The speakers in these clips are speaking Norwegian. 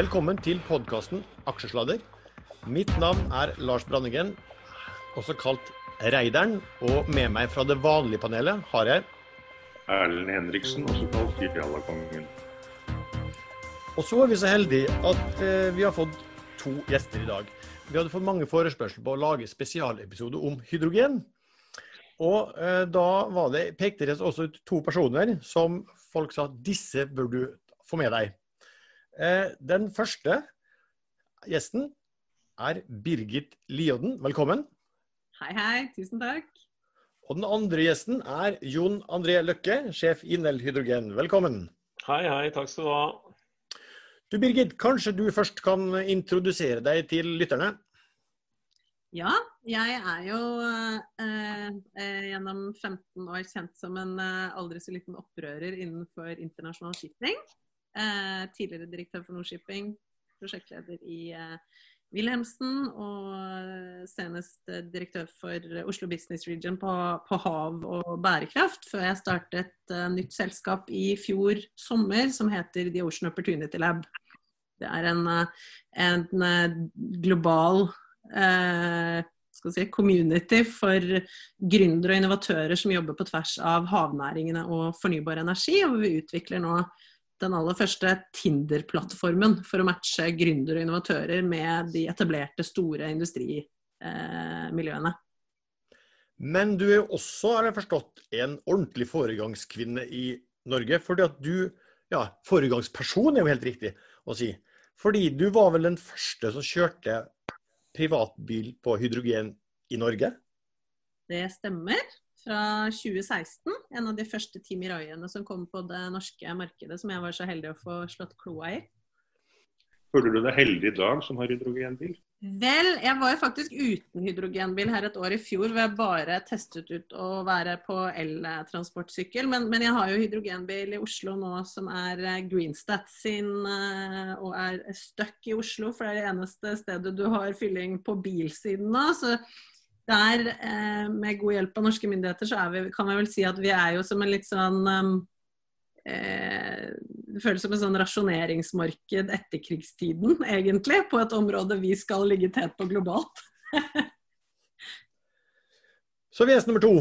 Velkommen til podkasten Aksjesladder. Mitt navn er Lars Brandegen, også kalt Reideren. Og med meg fra det vanlige panelet har jeg Erlend Henriksen, også kalt Jallakongen. Og så er vi så heldige at eh, vi har fått to gjester i dag. Vi hadde fått mange forespørsler på å lage spesialepisode om hydrogen. Og eh, da var det, pekte det også ut to personer som folk sa disse bør du få med deg. Eh, den første gjesten er Birgit Lioden. Velkommen. Hei, hei. Tusen takk. Og den andre gjesten er Jon André Løkke, sjef i Nell Hydrogen. Velkommen. Hei, hei. Takk skal du ha. Du Birgit, kanskje du først kan introdusere deg til lytterne? Ja, jeg er jo eh, eh, gjennom 15 år kjent som en eh, aldri så liten opprører innenfor internasjonal shipping. Eh, tidligere direktør for Nordshipping, prosjektleder i eh, Wilhelmsen og senest eh, direktør for Oslo Business Region på, på hav og bærekraft, før jeg startet et nytt selskap i fjor sommer som heter The Ocean Opportunity Lab. Det er en, en global eh, si, community for gründere og innovatører som jobber på tvers av havnæringene og fornybar energi. Og vi utvikler nå den aller første Tinder-plattformen for å matche gründere og innovatører med de etablerte, store industrimiljøene. Men du er jo også, har jeg forstått, en ordentlig foregangskvinne i Norge. fordi at du Ja, foregangsperson er jo helt riktig å si. Fordi du var vel den første som kjørte privatbil på hydrogen i Norge? Det stemmer. Fra 2016. En av de første Team Raiene som kom på det norske markedet, som jeg var så heldig å få slått kloa i. Føler du deg heldig i dag som har hydrogenbil? Vel, jeg var jo faktisk uten hydrogenbil her et år i fjor, hvor jeg bare testet ut å være på eltransportsykkel. Men, men, jeg har jo hydrogenbil i Oslo nå som er eh, Greenstat sin, eh, og er stuck i Oslo. For det er det eneste stedet du har fylling på bilsiden nå. Så der, eh, med god hjelp av norske myndigheter, så vi, kan jeg vel si at vi er jo som en litt sånn eh, det føles som en sånn rasjoneringsmarked etter krigstiden, egentlig, på et område vi skal ligge tett på globalt. Så vi er nummer to.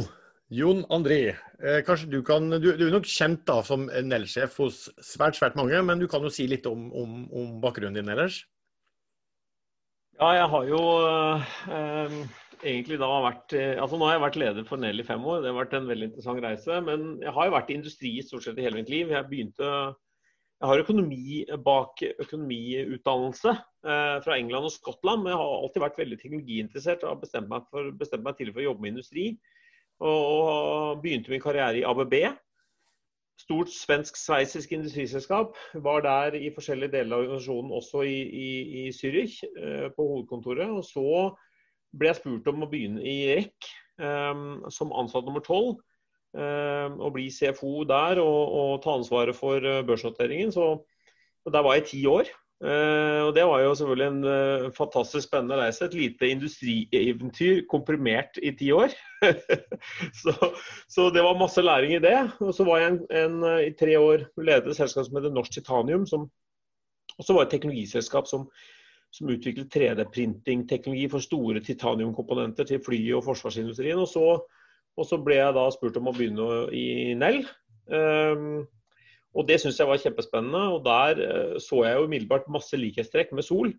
Jon André. Eh, kanskje du kan, du, du, er nok kjent da som Nell-sjef hos svært svært mange, men du kan jo si litt om, om, om bakgrunnen din ellers? Ja, jeg har jo eh, egentlig da vært eh, altså Nå har jeg vært leder for Nell i fem år. Det har vært en veldig interessant reise. Men jeg har jo vært i industri stort sett i hele mitt liv. Jeg begynte jeg har økonomi bak økonomiutdannelse eh, fra England og Skottland. Men jeg har alltid vært veldig teknologiinteressert og har bestemt meg, for, bestemt meg til for å jobbe med industri. Og, og begynte min karriere i ABB. Stort svensk-sveitsisk industriselskap. Var der i forskjellige deler av organisasjonen, også i, i, i Zürich, eh, på hovedkontoret. Og så ble jeg spurt om å begynne i REC um, som ansatt nummer tolv. Og bli CFO der og, og ta ansvaret for uh, børsnoteringen. Så, der var jeg ti år. Uh, og Det var jo selvfølgelig en uh, fantastisk spennende reise. Et lite industrieventyr komprimert i ti år. så, så, det var masse læring i det. Og så var jeg en, en, i tre år ledet et selskap som heter Norsk Titanium. Som også var et teknologiselskap som som utviklet 3D-printing-teknologi for store titaniumkomponenter til fly- og forsvarsindustrien. Og så, og så, ble jeg da spurt om å begynne i Nell. Um, og det syns jeg var kjempespennende. Og der uh, så jeg jo umiddelbart masse likhetstrekk med Sol.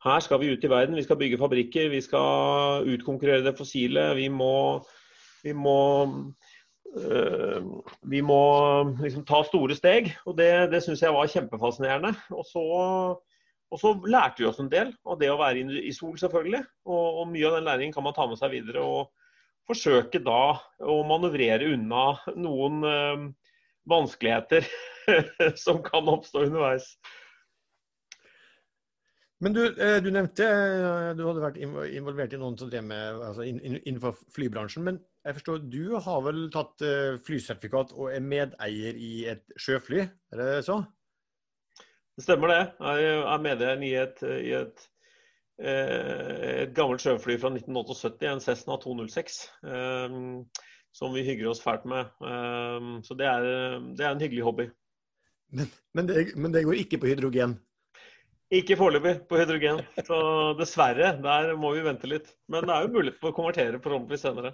Her skal vi ut i verden, vi skal bygge fabrikker, vi skal utkonkurrere det fossile. Vi må, vi må uh, vi må liksom ta store steg, og det, det syns jeg var kjempefascinerende. Og så og så lærte vi oss en del av det å være i sol, selvfølgelig. Og, og, mye av den læringen kan man ta med seg videre. Og forsøke da å manøvrere unna noen øh, vanskeligheter som kan oppstå underveis. Men du, eh, du, nevnte eh, du hadde vært involvert i noen som drev med altså innenfor flybransjen. Men jeg forstår du har vel tatt flysertifikat og er medeier i et sjøfly, er det så? Det stemmer det. Jeg er medeier i et, i et, eh, et gammelt sjøfly fra 1978, en Cessna 206. Um, som vi hygger oss fælt med. Um, så det er, det er, en hyggelig hobby. Men, men, det, men, det, går ikke på hydrogen? Ikke foreløpig på hydrogen. Så dessverre, der må vi vente litt. Men det er jo mulighet for å konvertere forhåpentligvis senere.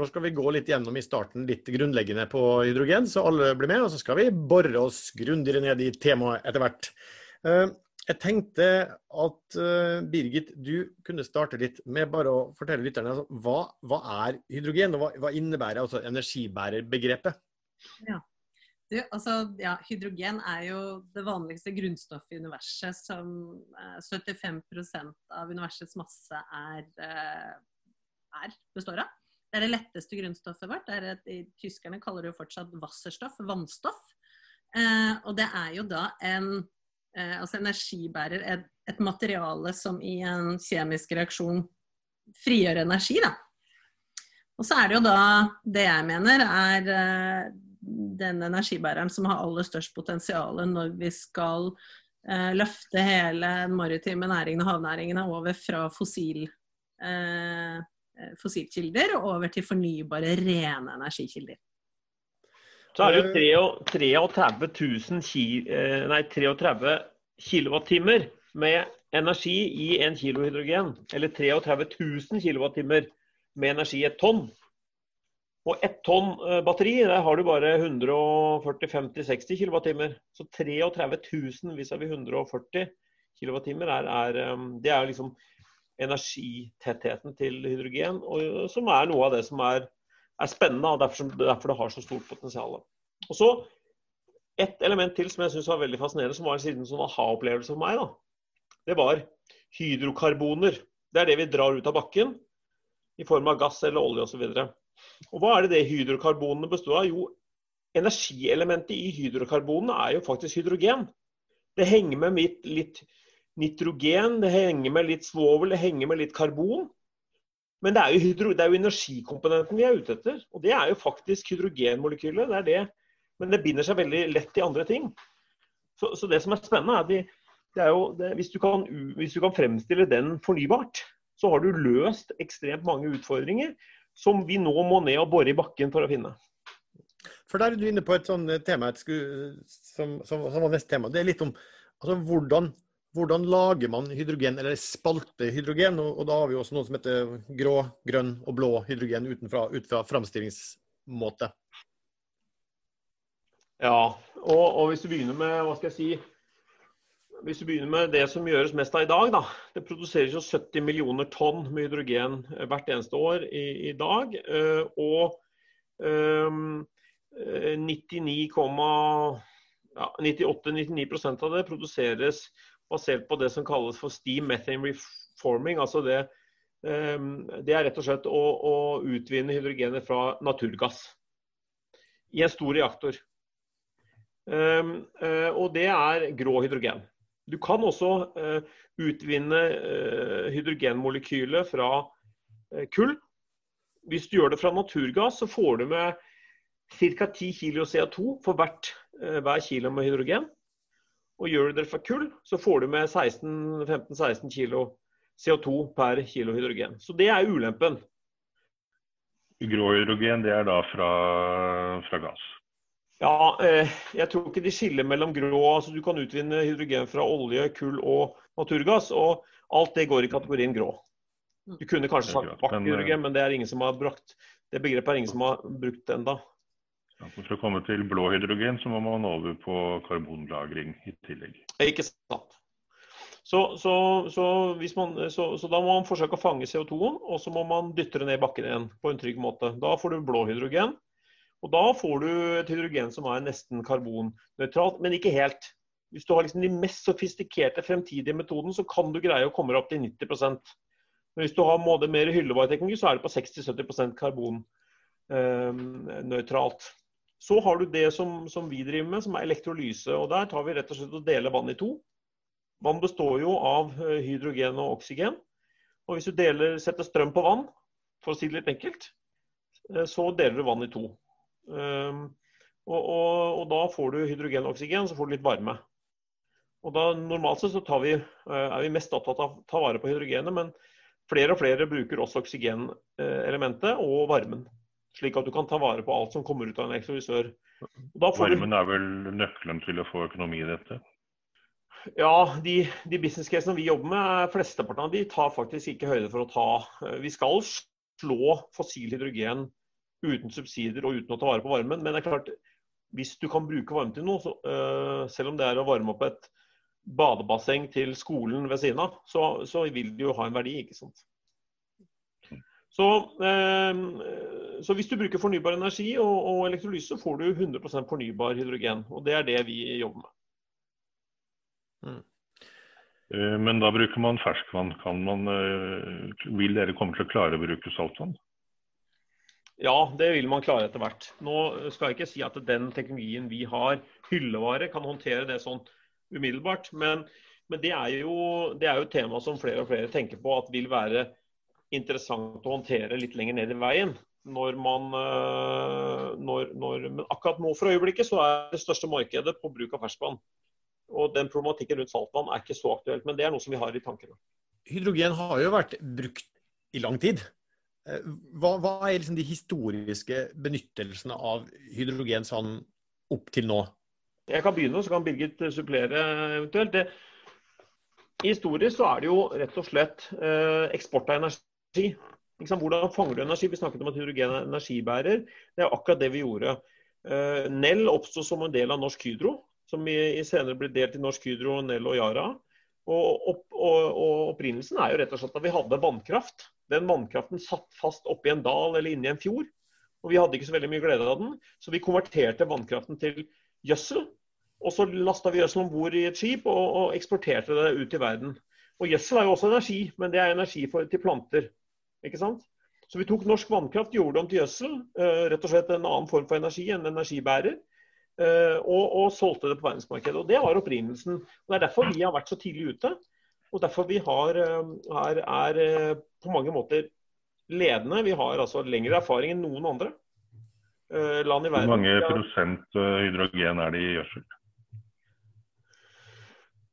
Nå skal vi gå litt gjennom i starten litt grunnleggende på hydrogen, så alle blir med. Og så skal vi bore oss grundigere ned i temaet etter hvert. Eh, jeg tenkte at eh, Birgit, du kunne starte litt med bare å fortelle lytterne altså, hva, hva er hydrogen, og hva, hva innebærer altså energibærerbegrepet? Ja. Du, altså, ja, hydrogen er jo det vanligste grunnstoffet i universet som eh, 75% av universets masse er, eh, er, består av. Det er det letteste grunnstoffet vårt. Det et, tyskerne kaller det jo fortsatt wasserstoff, vannstoff. Eh, og det er jo da en eh, altså energibærer, et, et, materiale som i en kjemisk reaksjon frigjør energi, da. Og så er det jo da det jeg mener er eh, den energibæreren som har aller størst potensial når vi skal eh, løfte hele den maritime næringen og havnæringene over fra fossil Eh, fossilkilder og over til fornybare, rene energikilder. Så er det jo 33 000 ki, eh, nei, 33 kilowattimer med energi i en kilo hydrogen. Eller 33 000 kilowattimer med energi i et tonn. Og ett tonn eh, batteri, der har du bare 140-50-60 kilowattimer. Så 33 000 vis-à-vis 140 kilowattimer er, er, det er liksom energitettheten til hydrogen, og, som er noe av det som er, er spennende, og derfor, derfor, det har så stort potensial. Og så Et element til som jeg syns var veldig fascinerende, som var en sånn aha-opplevelse for meg, da, det var hydrokarboner. Det er det vi drar ut av bakken i form av gass eller olje osv. Og hva er det det hydrokarbonene består av? Jo, energielementet i hydrokarbonene er jo faktisk hydrogen. Det henger med litt, litt nitrogen, det henger med litt svovel, det henger med litt karbon. Men det er, jo det er jo energikomponenten vi er ute etter. Og det er jo faktisk hydrogenmolekylet. Det er det. Men det binder seg veldig lett i andre ting. Så, så det som er spennende, er at vi, det er jo, det, hvis, du kan, hvis, du kan, fremstille den fornybart, så har du løst ekstremt mange utfordringer som vi nå må ned og bore i bakken for å finne. For Der er du inne på et sånt tema som, som, som, var neste tema. Det er litt om altså, hvordan hvordan lager man hydrogen, eller spaltehydrogen? Og, og da har vi også noe som heter grå, grønn og blå hydrogen utenfra, ut fra framstillingsmåte. Ja, og, og, hvis du begynner med hva skal jeg si, hvis du begynner med det som gjøres mest av i dag, da. Det produseres jo 70 millioner tonn med hydrogen hvert eneste år i, i dag. Eh, og um, 99, ja, 98-99 av det produseres basert på det som kalles for steam methane reforming. altså det, ehm, det er rett og slett å, å utvinne hydrogenet fra naturgass i en stor reaktor. Ehm, eh, og det er grå hydrogen. Du kan også eh, utvinne eh, hydrogenmolekylet fra kull. Hvis du gjør det fra naturgass, så får du med ca. 10 kg CO2 for hvert, hver kilo med hydrogen. Og gjør du det fra kull, så får du med 15-16 kg CO2 per kilo hydrogen. Så det er ulempen. Grå hydrogen, det er da fra, fra gass? Ja, eh, jeg tror ikke de skiller mellom grå altså Du kan utvinne hydrogen fra olje, kull og naturgass. Og alt det går i kategorien grå. Du kunne kanskje sagt svart hydrogen, men det er ingen som har brakt det begrepet er ingen som har brukt enda. For å komme til blå hydrogen, så må man over på karbonlagring i tillegg. Ikke sant. Så, så, så, man, så, da må man forsøke å fange CO2-en, og så må man dytte det ned i bakken igjen på en trygg måte. Da får du blå hydrogen. Og da får du et hydrogen som er nesten karbonnøytralt, men ikke helt. Hvis du har liksom de mest sofistikerte fremtidige metoden, så kan du greie å komme opp til 90% Men hvis du har mer hyllevareteknologi, så er det på 60-70% karbonnøytralt. Så har du det som, som, vi driver med, som er elektrolyse. og Der tar vi rett og slett og deler vann i to. Vann består jo av eh, hydrogen og oksygen. Og Hvis du deler, setter strøm på vann, for å si det litt enkelt, eh, så deler du vann i to. Um, og, og, og, da får du hydrogen og oksygen, så får du litt varme. Og da Normalt sett så vi, eh, er vi mest opptatt av å ta vare på hydrogenet, men flere og flere bruker også oksygenelementet og varmen. Slik at du kan ta vare på alt som kommer ut av en ekstravisør. Varmen er vel nøkkelen til å få økonomi i dette? Ja, de, de business casene vi jobber med, flesteparten av de tar faktisk ikke høyde for å ta eh, Vi skal slå fossil hydrogen uten subsidier og uten å ta vare på varmen. Men det er klart, hvis du kan bruke varme til noe, så, uh, selv om det er å varme opp et badebasseng til skolen ved siden av, så, så vil det jo ha en verdi. ikke sant? Så, uh, så, hvis du bruker fornybar energi og, og elektrolyse, får du 100% fornybar hydrogen. Og det er det vi jobber med. Mm. Men da bruker man ferskvann. Man, vil dere komme til å klare å bruke saltvann? Ja, det vil man klare etter hvert. Nå skal jeg ikke si at den teknologien vi har, hyllevare, kan håndtere det sånn umiddelbart. Men, men det, er jo, det er jo et tema som flere og flere tenker på at vil være interessant å håndtere litt lenger ned i veien. Når man, øh, når, når, men akkurat nå for øyeblikket så er det største markedet på bruk av ferskvann. Og den problematikken rundt saltvann er ikke så aktuelt, men det er noe som vi har i tankene. Hydrogen har jo vært brukt i lang tid. Eh, hva, hva er liksom de historiske benyttelsene av hydrogen sånn opp til nå? Jeg kan begynne, så kan Birgit supplere eventuelt. Det, historisk så er det jo rett og slett eh, eksport av energi. Hvordan fanger du energi? Vi snakket om at hydrogen er energibærer. Det er akkurat det vi gjorde. Eh, Nell oppsto som en del av Norsk Hydro, som i senere ble delt i Norsk Hydro, Nell og Yara. Og, opp, og, og opprinnelsen er jo rett og slett at vi hadde vannkraft. Den vannkraften satt fast oppi en dal eller inni en fjord. Og vi hadde ikke så veldig mye glede av den, så vi konverterte vannkraften til gjødsel. Og så lasta vi gjødsel om bord i et skip og, og, eksporterte det ut i verden. Og gjødsel er jo også energi, men det er energi for, til planter. Ikke sant? Så vi tok norsk vannkraft, gjorde om til gjødsel. Uh, rett og slett en annen form for energi, enn energibærer. Uh, og, og, solgte det på verdensmarkedet. Og Det var opprinnelsen. Og Det er derfor vi har vært så tidlig ute. Og derfor vi har, er, eh, er eh, på mange måter ledende. Vi har altså lengre erfaring enn noen andre eh, land i verden. Hvor mange prosent hydrogen er det i gjødsel?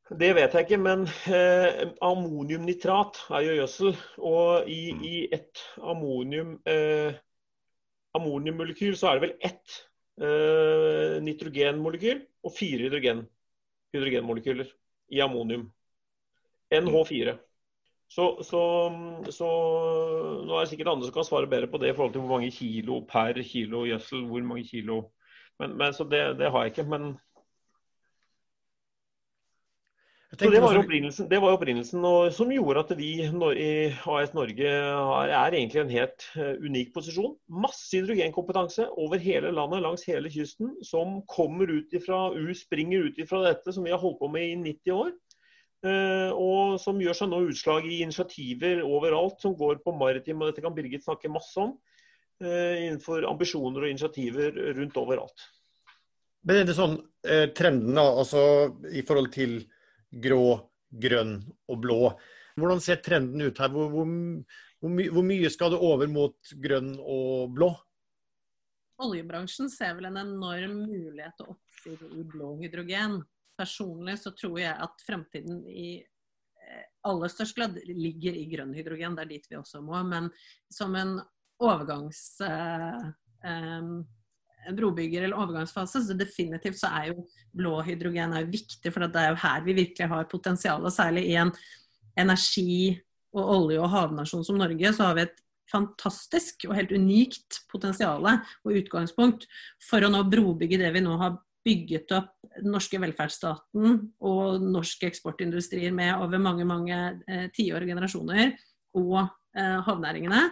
Det vet jeg ikke, men eh, ammoniumnitrat er jo gjødsel. Og i, mm. i et ammonium, eh, ammoniummolekyl så er det vel ett eh, nitrogenmolekyl og fire hydrogen, hydrogenmolekyler i ammonium. NH4. Så, så, så, nå er det sikkert andre som kan svare bedre på det i forhold til hvor mange kilo per kilo gjødsel. hvor mange kilo. Men, men Så det, det, har jeg ikke. Men så det var, opprinnelsen, det var opprinnelsen og, som gjorde at vi i AS Norge er, er egentlig en helt uh, unik posisjon. Masse hydrogenkompetanse over hele landet, langs hele kysten, som kommer ut ifra, springer ut ifra dette som vi har holdt på med i 90 år. Eh, og som gjør seg nå utslag i initiativer overalt som går på maritim, og dette kan Birgit snakke masse om. Eh, innenfor ambisjoner og initiativer rundt overalt. Men er det sånn eh, trenden da, altså i forhold til grå, grønn og blå. Hvordan ser trenden ut her? Hvor, hvor, hvor, my, hvor mye skal det over mot grønn og blå? Oljebransjen ser vel en enorm mulighet til oppside i blå hydrogen personlig så tror jeg at fremtiden i eh, aller størst grad ligger i grønn hydrogen. Det er dit vi også må. Men som en overgangs... Eh, en brobygger eller overgangsfase, så definitivt så er jo blå hydrogen er viktig. For det er jo her vi virkelig har potensial. Og særlig i en energi- og olje- og havnasjon som Norge, så har vi et fantastisk og helt unikt potensial og utgangspunkt for å nå brobygge det vi nå har bygget opp den norske velferdsstaten og norske eksportindustrier med over mange mange eh, tiår og generasjoner, og eh, havnæringene,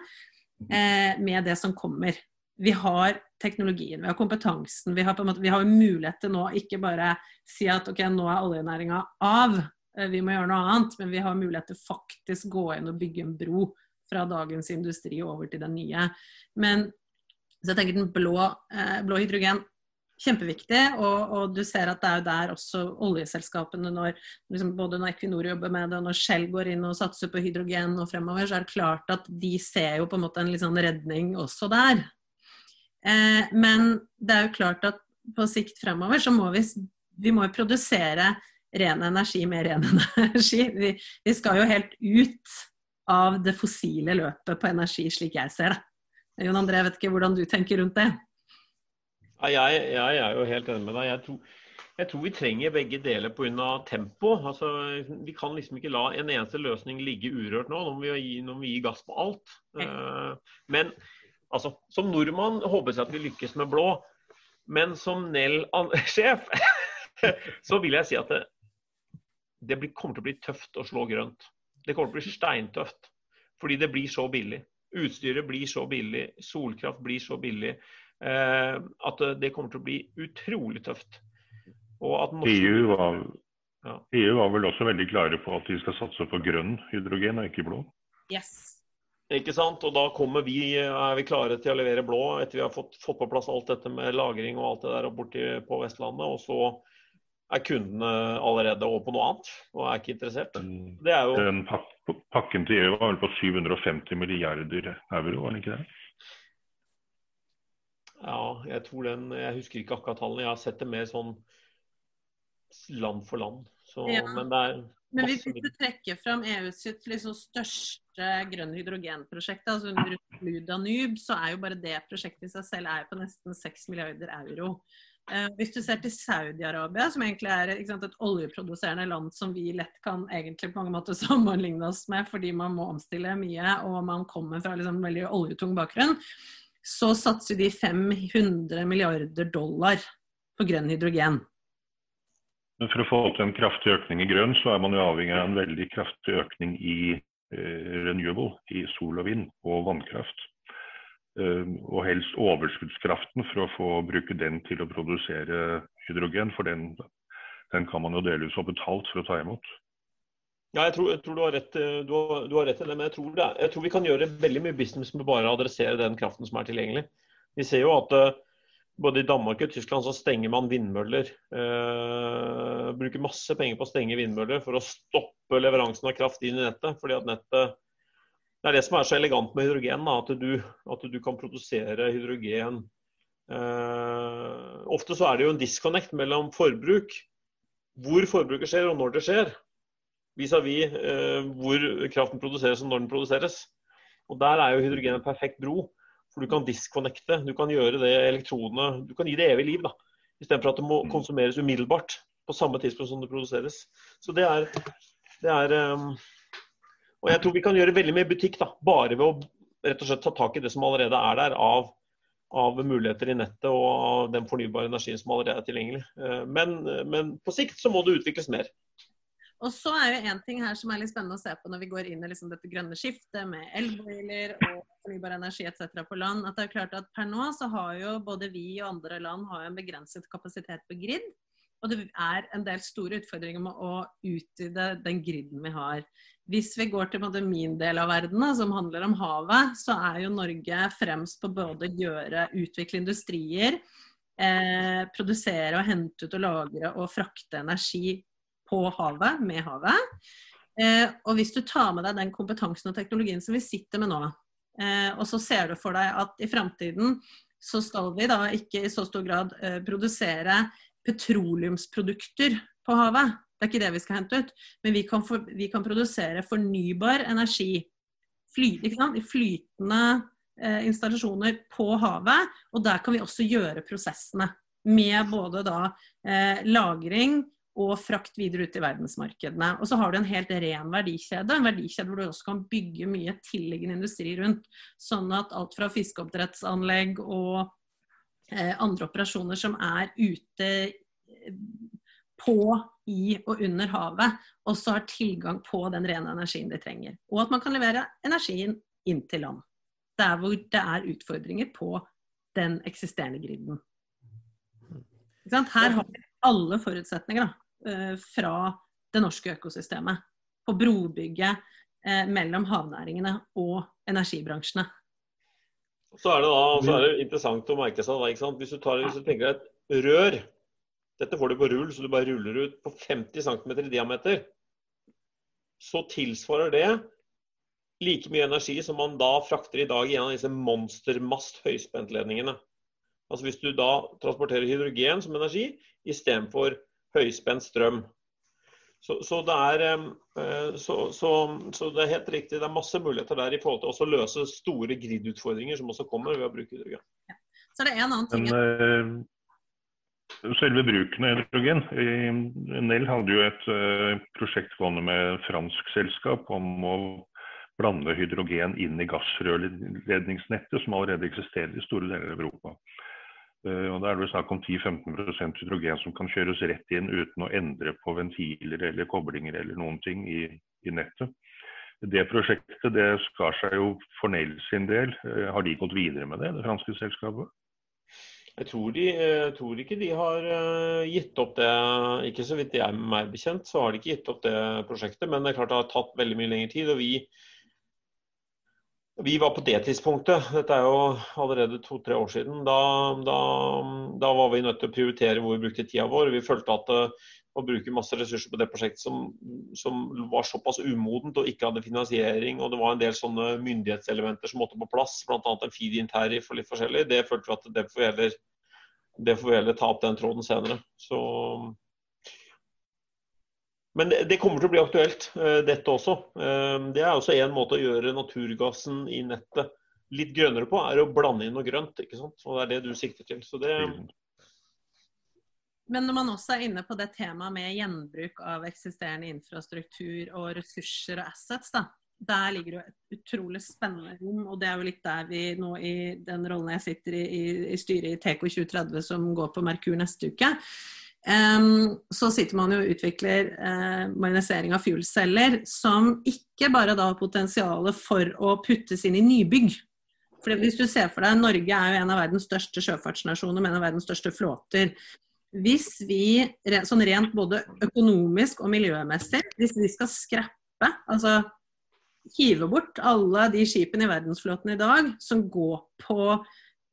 eh, med det som kommer. Vi har teknologien, vi har kompetansen, vi har, på en måte, vi har mulighet til nå ikke bare si at ok, nå er oljenæringa av, eh, vi må gjøre noe annet, men vi har mulighet til faktisk gå inn og bygge en bro fra dagens industri over til den nye. Men så jeg tenker den blå, eh, blå hydrogen kjempeviktig. Og, og, du ser at det er jo der også oljeselskapene, når, liksom både når Equinor jobber med det, og når Shell går inn og satser på hydrogen og fremover, så er det klart at de ser jo på en måte en litt sånn redning også der. Eh, men det er jo klart at på sikt fremover så må vi, vi må produsere ren energi med ren energi. Vi, vi skal jo helt ut av det fossile løpet på energi, slik jeg ser det. Jon André, jeg vet ikke hvordan du tenker rundt det? Ja, jeg, jeg, er jo helt enig med deg. Jeg tror, jeg tror vi trenger begge deler pga. tempo. Altså, vi kan liksom ikke la en eneste løsning ligge urørt nå. Nå må vi gi, må vi gi gass på alt. Uh, men altså, som nordmann håper jeg at vi lykkes med blå. Men som Nell-sjef så vil jeg si at det, det blir, kommer til å bli tøft å slå grønt. Det kommer til å bli steintøft. Fordi det blir så billig. Utstyret blir så billig, solkraft blir så billig eh, at det kommer til å bli utrolig tøft. Norske... EU, var, ja. EU, var, vel også veldig klare på at de skal satse på grønn hydrogen og ikke blå? Yes. Ikke sant? Og da kommer vi, er vi klare til å levere blå etter vi har fått, fått på plass alt dette med lagring og alt det der borti på Vestlandet. Og så er kundene allerede over på noe annet og er ikke interessert. Det er jo... Den pak pakken til EU var vel på 750 milliarder euro, var den ikke det? Ja, jeg tror den Jeg husker ikke akkurat tallene. Jeg har sett det mer sånn land for land. Så, ja. Men det er men hvis du trekker fram EUs liksom største grønn hydrogenprosjekt, altså under Danube, så er jo bare det prosjektet i seg selv er på nesten 6 milliarder euro. Eh, hvis du ser til Saudi-Arabia, som egentlig er sant, et oljeproduserende land som vi lett kan egentlig på mange måter sammenligne oss med fordi man må omstille mye og man kommer fra liksom, veldig oljetung bakgrunn, så satser de 500 milliarder dollar på grønn hydrogen. Men For å få til en kraftig økning i grønn, så er man jo avhengig av en veldig kraftig økning i eh, renewable, i sol og vind og vannkraft. Eh, og helst overskuddskraften for å få bruke den til å produsere hydrogen. For den, den kan man jo delvis ha betalt for å ta imot. Ja, jeg tror, jeg tror du, har rett, har, du, i det. Men jeg tror, det, jeg tror, vi kan gjøre veldig mye business med bare å adressere den kraften som er tilgjengelig. Vi ser jo at uh, både i Danmark og Tyskland så stenger man vindmøller. Eh, bruker masse penger på å stenge vindmøller for å stoppe leveransen av kraft inn i nettet. fordi at nettet det er det som er så elegant med hydrogen, da, at, du, at, du, kan produsere hydrogen eh, Ofte så er det jo en disconnect mellom forbruk, hvor forbruket skjer og når det skjer, vis-à-vis -vis, eh, hvor kraften produseres og når den produseres. Og Der er jo hydrogen en perfekt bro. For du kan disconnecte. Du kan gjøre det elektronene Du kan gi det evig liv, da. Istedenfor at det må mm. konsumeres umiddelbart på samme tidspunkt som det produseres. Så det er, det er um, og jeg tror vi kan gjøre veldig mye butikk da, bare ved å rett og slett ta tak i det som allerede er der av, av muligheter i nettet og av den fornybare energien som allerede er tilgjengelig. Eh, men, men, på sikt så må det utvikles mer. Og så er jo en ting her som er litt spennende å se på når vi går inn i liksom dette grønne skiftet med elboiler og fornybar energi etc. på land, at det er klart at per nå så har jo både vi og andre land har en begrenset kapasitet på grid. Og det er en del store utfordringer med å utvide den griden vi har. Hvis vi går til både min del av verden, som handler om havet, så er jo Norge fremst på både gjøre, utvikle industrier, eh, produsere og hente ut og lagre og frakte energi på havet, med havet. Eh, og hvis du tar med deg den kompetansen og teknologien som vi sitter med nå, og så ser du for deg at i framtiden så skal vi da ikke i så stor grad eh, produsere petroleumsprodukter på havet. Det er ikke det vi skal hente ut. Men vi kan, for, vi kan produsere fornybar energi fly, i flytende eh, installasjoner på havet. Og der kan vi også gjøre prosessene. Med både da eh, lagring og frakt videre ut i verdensmarkedene. Og så har du en helt ren verdikjede, en verdikjede hvor du også kan bygge mye tilliggende industri rundt. Sånn at alt fra fiskeoppdrettsanlegg og eh, andre operasjoner som er ute eh, på i og under havet, også har tilgang på den rene energien de trenger. Og at man kan levere energien inn til land. Der hvor det er utfordringer på den eksisterende griden. Her har vi alle forutsetninger da, fra det norske økosystemet på brobygget eh, mellom havnæringene og energibransjene. Så er det da så er det interessant å merke seg da, Hvis du, tar, hvis du tenker deg et rør dette får du på rull, så du bare ruller ut på 50 cm i diameter. Så tilsvarer det like mye energi som man da frakter i dag gjennom disse monstermast høyspentledningene. Altså Hvis du da transporterer hydrogen som energi istedenfor høyspent strøm. Så, så, det er, eh, så, så, det er, helt riktig. Det er masse muligheter der i forhold til å løse store grid-utfordringer som også kommer ved å bruke hydrogen. Ja. Så det er en annen ting. Men, selve bruken av hydrogen. Nell hadde jo et uh, prosjekt gående med fransk selskap om å blande hydrogen inn i gassrørledningsnettet, som allerede eksisterer i store deler av Europa. Uh, og Da er det snakk om 10-15% hydrogen som kan kjøres rett inn uten å endre på ventiler eller koblinger eller noen ting i, i nettet. Det prosjektet det skar seg jo for Nell sin del. Uh, har de gått videre med det, det franske selskapet? Jeg tror, de, jeg tror, ikke de har eh, gitt opp det. Ikke så vidt jeg er meg bekjent, så har de ikke gitt opp det prosjektet. Men det er klart det har tatt veldig mye lengre tid. og vi, vi var på det tidspunktet, dette er jo allerede to-tre år siden, da, da, da, var vi nødt til å prioritere hvor vi brukte tida vår. Vi følte at eh, å bruke masse ressurser på det prosjektet som, som, var såpass umodent og ikke hadde finansiering, og det var en del sånne myndighetselementer som måtte på plass, bl.a. en feed-in-tariff og litt forskjellig, det følte vi at det får vi heller, det får vi heller ta opp den tråden senere. Så men det, det, kommer til å bli aktuelt, uh, dette også. Uh, det er også en måte å gjøre naturgassen i nettet litt grønnere på, er å blande inn noe grønt. ikke sant? Og Det er det du sikter til. Så det. Men når man også er inne på det temaet med gjenbruk av eksisterende infrastruktur og ressurser og assets, da, der ligger det jo et utrolig spennende rom. Og det er jo litt der vi nå i den rollen jeg sitter i, i, i styret i TK 2030 som går på Merkur neste uke. Så sitter man jo og utvikler uh, marinisering av fuelceller som ikke bare da har potensial for å puttes inn i nybygg. For hvis du ser for deg, Norge er jo en av verdens største sjøfartsnasjoner med en av verdens største flåter. Hvis vi sånn rent både økonomisk og miljømessig, hvis vi skal skrappe, altså hive bort alle de skipene i verdensflåten i dag som går på,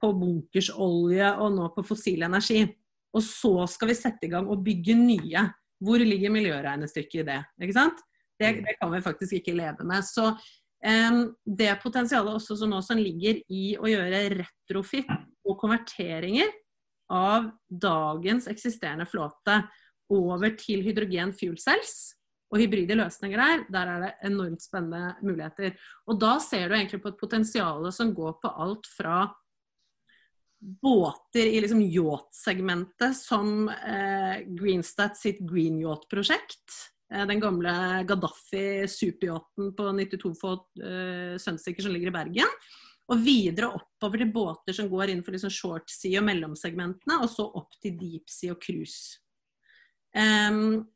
på bunkersolje og nå på fossil energi, og så skal vi sette i gang og bygge nye, hvor ligger miljøregnestykket i det? Ikke sant? Det, mm. det kan vi faktisk ikke leve med. Så um, det potensialet også som, også ligger i å gjøre retrofit og konverteringer av dagens eksisterende flåte over til hydrogen fuel cells og hybride løsninger der, der er det enormt spennende muligheter. Og da ser du egentlig på et potensial som går på alt fra båter i liksom yacht-segmentet, som eh, Greenstat sitt Green Yacht-prosjekt. Eh, den gamle Gaddafi superyachten på 92 fot eh, Sunsticker som ligger i Bergen. Og videre oppover til båter som går innenfor liksom short sea og mellomsegmentene, og så opp til deep sea og cruise. Um,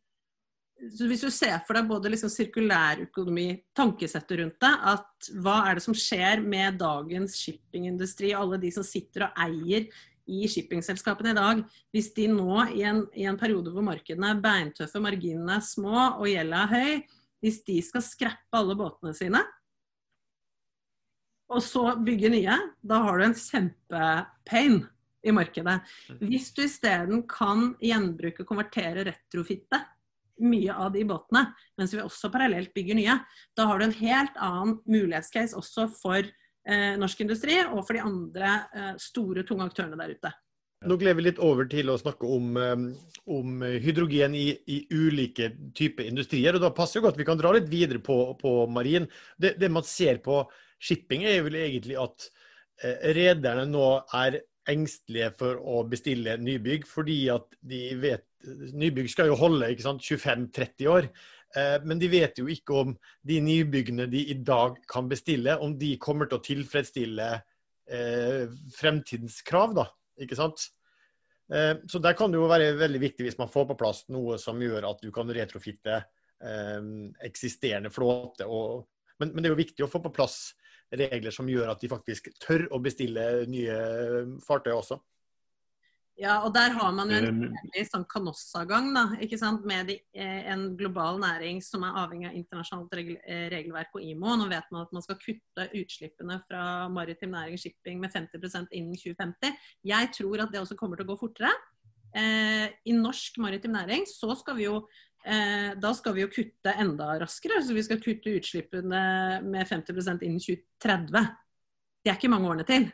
hvis du ser for deg både liksom sirkulærøkonomi, tankesettet rundt det, at hva er det som skjer med dagens shippingindustri, alle de som sitter og eier i shippingselskapene i dag, hvis de nå i en, i en periode hvor markedene er beintøffe, marginene er små og gjelda er høy, hvis de skal skreppe alle båtene sine, og så bygge nye, da har du en kjempepain i markedet. Mm. Hvis du isteden kan gjenbruke, konvertere, retrofitte mye av de båtene, mens vi også parallelt bygger nye, da har du en helt annen mulighetscase også for eh, norsk industri og for de andre eh, store, tunge aktørene der ute. Nå gleder vi litt over til å snakke om, eh, om hydrogen i, i, ulike typer industrier. og Da passer jo godt vi kan dra litt videre på, på marin. Det, det man ser på shipping, er vel egentlig at eh, rederne nå er engstelige for å bestille nybygg, fordi at de vet Nybygg skal jo holde 25-30 år. Eh, men de vet jo ikke om de nybyggene de i dag kan bestille, om de kommer til å tilfredsstille eh, fremtidens krav. da, ikke sant? Eh, så der kan det jo være veldig viktig hvis man får på plass noe som gjør at du kan retrofitte eksisterende flåte. Men, det er jo viktig å få på plass regler som gjør at de faktisk tør å bestille nye fartøy også. Ja, og der har man jo en veldig sånn kanossagang da, ikke sant? med de, eh, en global næring som er avhengig av internasjonalt regel, eh, regelverk og IMO. Nå vet man at man skal kutte utslippene fra maritim næring shipping med 50% innen 2050. Jeg tror at det også kommer til å gå fortere. Eh, I norsk maritim næring så skal vi jo eh, da skal vi jo kutte enda raskere. Så vi skal kutte utslippene med 50% innen 2030. Det er ikke mange årene til.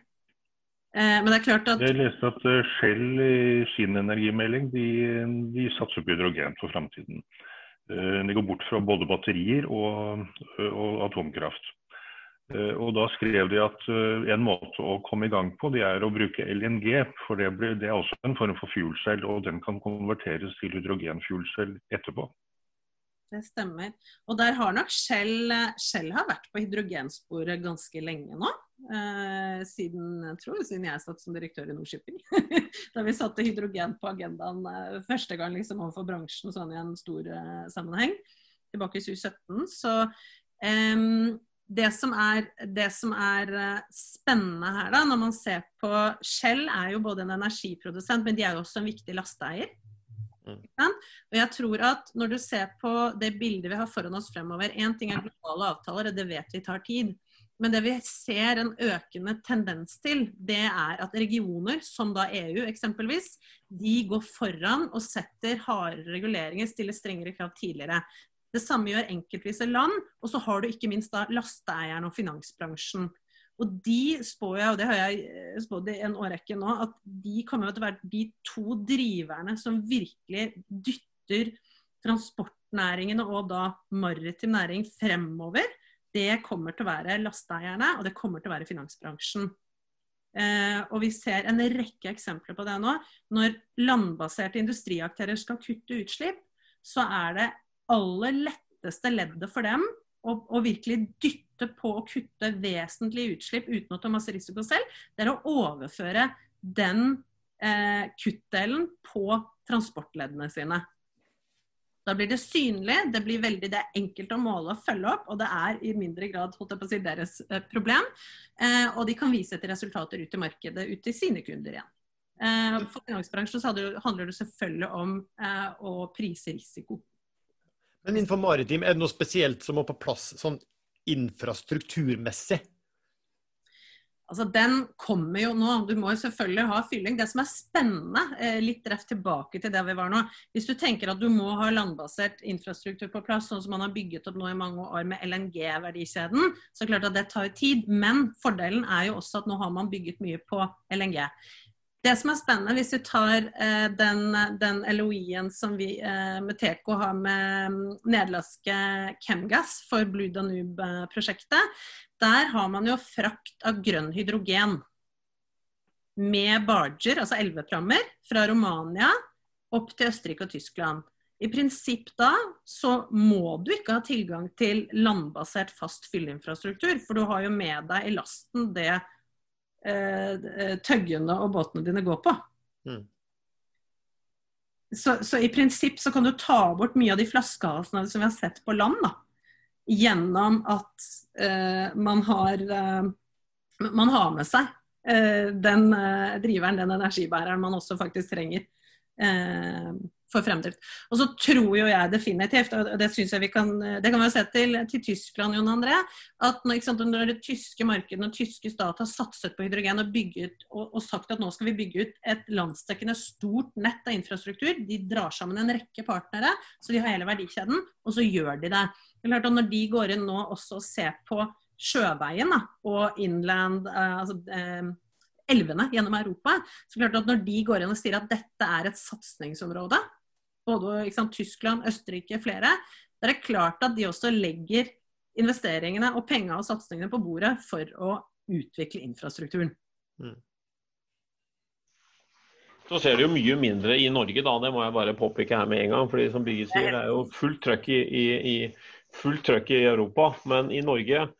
Eh, men det er klart at Jeg leste at eh, Shell i sin energimelding de, de satser på hydrogen for framtiden. Eh, de går bort fra både batterier og, og atomkraft. Eh, og Da skrev de at eh, en måte å komme i gang på, det er å bruke LNG. For det, blir, det er også en form for fuelcell, og den kan konverteres til hydrogenfuelcell etterpå. Det stemmer. Og der har nok Shell, har vært på hydrogensporet ganske lenge nå. Eh, siden, jeg tror, siden jeg satt som direktør i Nordshipping. da vi satte hydrogen på agendaen første gang liksom, overfor bransjen sånn i en stor sammenheng. Tilbake i 2017. Så det som, er, det som er eh, spennende her, da, når man ser på Shell, er jo både en energiprodusent, men de er jo også en viktig lasteeier. Mm. Og jeg tror at Når du ser på det bildet vi har foran oss fremover Én ting er globale avtaler, og det vet vi tar tid. Men det vi ser en økende tendens til, det er at regioner, som da EU eksempelvis, de går foran og setter hardere reguleringer, stiller strengere krav tidligere. Det samme gjør enkeltvise land. Og så har du ikke minst da lasteeierne og finansbransjen. Og de spår jeg, og det har jeg eh, spådd i en årrekke nå, at de kommer til å være de to driverne som virkelig dytter transportnæringene og da maritim næring fremover. Det kommer til å være lasteeierne, og det kommer til å være finansbransjen. Eh, og vi ser en rekke eksempler på det nå. Når landbaserte industriaktører skal kutte utslipp, så er det aller letteste leddet for dem å, å virkelig dytte på å kutte vesentlige utslipp uten å ta masse risiko selv, det er å overføre den eh, kuttdelen på transportleddene sine. Da blir det synlig, det blir veldig det er enkelt å måle og følge opp, og det er i mindre grad holdt jeg på å si, deres eh, problem. Eh, og de kan vise etter resultater ut i markedet, ut til sine kunder igjen. Eh, for finansbransjen handler det selvfølgelig om eh, å prise risiko. Men innenfor maritim, er det noe spesielt som må på plass sånn infrastrukturmessig? Altså, Den kommer jo nå. Du må jo selvfølgelig ha fylling. Det som er spennende, eh, litt rett tilbake til det vi var nå Hvis du tenker at du må ha landbasert infrastruktur på plass, sånn som man har bygget opp nå i mange år med LNG-verdikjeden, så er det klart at det tar tid. Men fordelen er jo også at nå har man bygget mye på LNG. Det som er spennende, hvis du tar eh, den, den LOI-en som vi eh, med Teco har med mm, nederlandske Chemgas for Blue Danube-prosjektet, der har man jo frakt av grønn hydrogen med barger, altså elveprammer, fra Romania opp til Østerrike og Tyskland. I prinsipp da så må du ikke ha tilgang til landbasert fast fylleinfrastruktur, for du har jo med deg i lasten det tøggene og båtene dine går på. Mm. Så, så, i prinsipp så kan du ta bort mye av de flaskehalsene som vi har sett på land, da, gjennom at eh, man har eh, man har med seg eh, den eh, driveren, den energibæreren man også faktisk trenger for fremdrift. Og så tror jo jeg definitivt, og det syns jeg vi kan det kan vi se til, til Tyskland, Jon André, at når, sant, når, det tyske markedet og tyske stat har satset på hydrogen og, bygget, og, og, sagt at nå skal vi bygge ut et landsdekkende stort nett av infrastruktur, de drar sammen en rekke partnere, så de har hele verdikjeden, og så gjør de det. klart når de går inn nå også og ser på sjøveien da, og inland, eh, altså eh, elvene gjennom Europa. så klart at Når de går inn og sier at dette er et satsingsområde, både sant, Tyskland, Østerrike, flere, da er det klart at de også legger investeringene og penga og satsingene på bordet for å utvikle infrastrukturen. Mm. Så ser det jo mye mindre i Norge, da. Det må jeg bare påpeke her med en gang. fordi som Birgit sier, det er jo fullt trøkk i, i, i, fullt trøkk i Europa. Men i Norge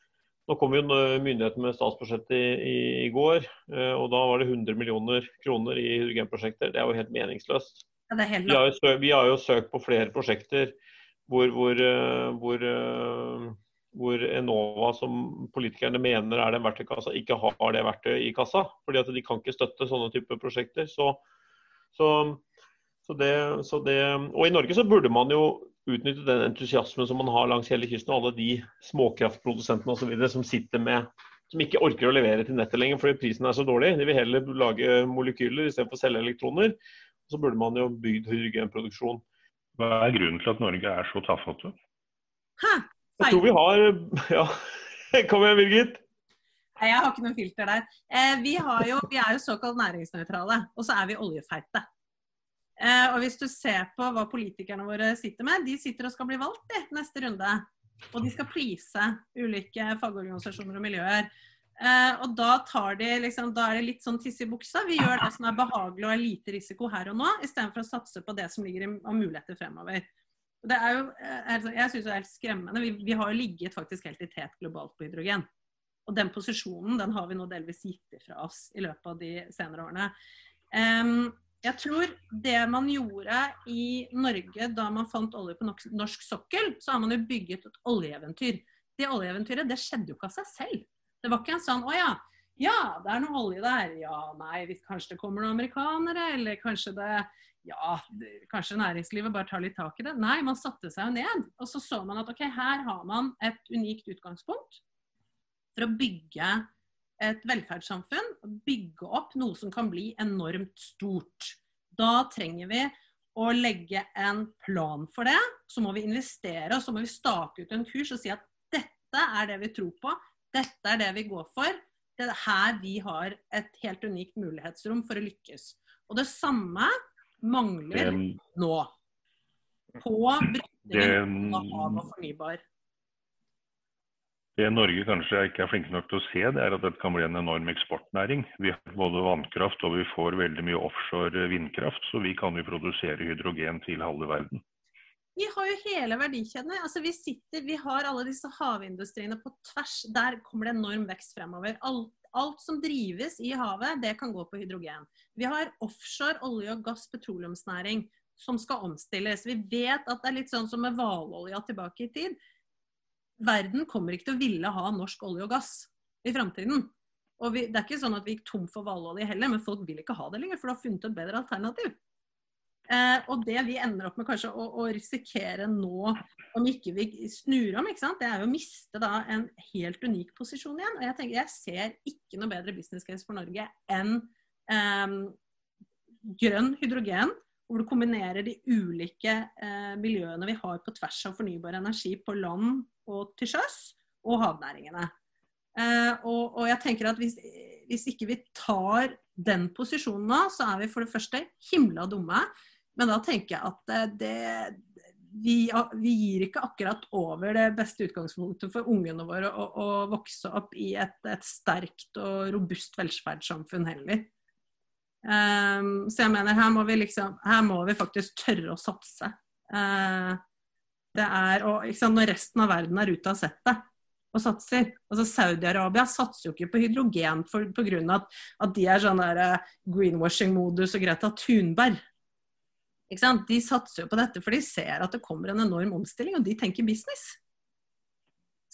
Nå kom jo myndighetene med statsbudsjettet i, i, i, går, eh, og da var det 100 millioner kroner i hydrogenprosjekter. Det er jo helt meningsløst. Ja, vi, har søkt, vi, har jo søkt på flere prosjekter hvor, hvor, eh, hvor, eh, hvor, Enova, som politikerne mener er den verktøykassa, ikke har det verktøyet i kassa. fordi at de kan ikke støtte sånne typer prosjekter. Så, så, så det, det, og i Norge så burde man jo utnytte den entusiasmen som man har langs hele kysten, og alle de småkraftprodusentene osv. som sitter med som ikke orker å levere til nettet lenger fordi prisen er så dårlig. De vil heller lage molekyler istedenfor å selge elektroner. Så burde man jo bygd hydrogenproduksjon. Hva er grunnen til at Norge er så tafatte? Jeg tror vi har Ja, kom igjen, Birgit. Nei, Jeg har ikke noe filter der. Eh, vi, jo, vi, er jo såkalt næringsnøytrale, og så er vi oljefeite. Eh, og hvis du ser på hva politikerne våre sitter med, de sitter og skal bli valgt i neste runde. Og de skal please ulike fagorganisasjoner og miljøer. Eh, og da, de, liksom, da er det litt sånn tiss i buksa. Vi gjør det som er behagelig og er lite risiko her og nå, istedenfor å satse på det som ligger av muligheter fremover. Det er jo, altså, jeg synes det er helt skremmende. Vi, vi har jo ligget faktisk helt i tet globalt på hydrogen. Og den posisjonen den har vi nå delvis gitt ifra oss i løpet av de senere årene. Um, jeg tror det man gjorde i Norge da man fant olje på norsk sokkel, så har man jo bygget et oljeeventyr. Det oljeeventyret det skjedde jo ikke av seg selv. Det var ikke en sånn å ja, ja, det er noe olje der. Ja, nei, kanskje det kommer noen amerikanere, eller kanskje det Ja, kanskje næringslivet bare tar litt tak i det. Nei, man satte seg jo ned. Og så så man at ok, her har man et unikt utgangspunkt for å bygge et velferdssamfunn, bygge opp noe som kan bli enormt stort. Da trenger vi å legge en plan for det. Så må vi investere, og så må vi stake ut en kurs og si at dette er det vi tror på. Dette er det vi går for. Det er her vi har et helt unikt mulighetsrom for å lykkes. Og det samme mangler nå. På brytningen av hav og fornybar. Det Norge kanskje ikke er flinke nok til å se, det er at dette kan bli en enorm eksportnæring. Vi har både vannkraft og vi får veldig mye offshore vindkraft, så vi kan jo produsere hydrogen til halve verden. Vi har jo hele verdikjedene. Altså, vi, sitter, vi har alle disse havindustriene på tvers. Der kommer det enorm vekst fremover. Alt, alt som drives i havet, det kan gå på hydrogen. Vi har offshore olje- og gass petroleumsnæring som skal omstilles. Vi vet at det er litt sånn som med hvalolja tilbake i tid verden kommer ikke til å ville ha norsk olje og gass i framtiden. Og vi, det er ikke sånn at vi gikk tom for hvalolje heller, men folk vil ikke ha det lenger, for du har funnet et bedre alternativ. Eh, og det vi ender opp med kanskje å, å, risikere nå, om ikke vi snur om, det er jo å miste da en helt unik posisjon igjen. Og jeg tenker, jeg ser ikke noe bedre business case for Norge enn eh, grønn hydrogen hvor du kombinerer de ulike eh, miljøene vi har på tvers av fornybar energi på land og til sjøs, og havnæringene. Eh, og, og, jeg tenker at hvis, hvis, ikke vi tar den posisjonen nå, så er vi for det første himla dumme. Men da tenker jeg at eh, det, vi, vi, gir ikke akkurat over det beste utgangspunktet for ungene våre å, å vokse opp i et, et sterkt og robust velferdssamfunn heller. Um, så jeg mener, her må vi liksom Her må vi faktisk tørre å satse. Uh, det er, og, sant, Når resten av verden er ute av settet og satser altså Saudi-Arabia satser jo ikke på hydrogen pga. At, at de er sånn uh, greenwashing-modus og Greta Thunberg. De satser jo på dette for de ser at det kommer en enorm omstilling, og de tenker business.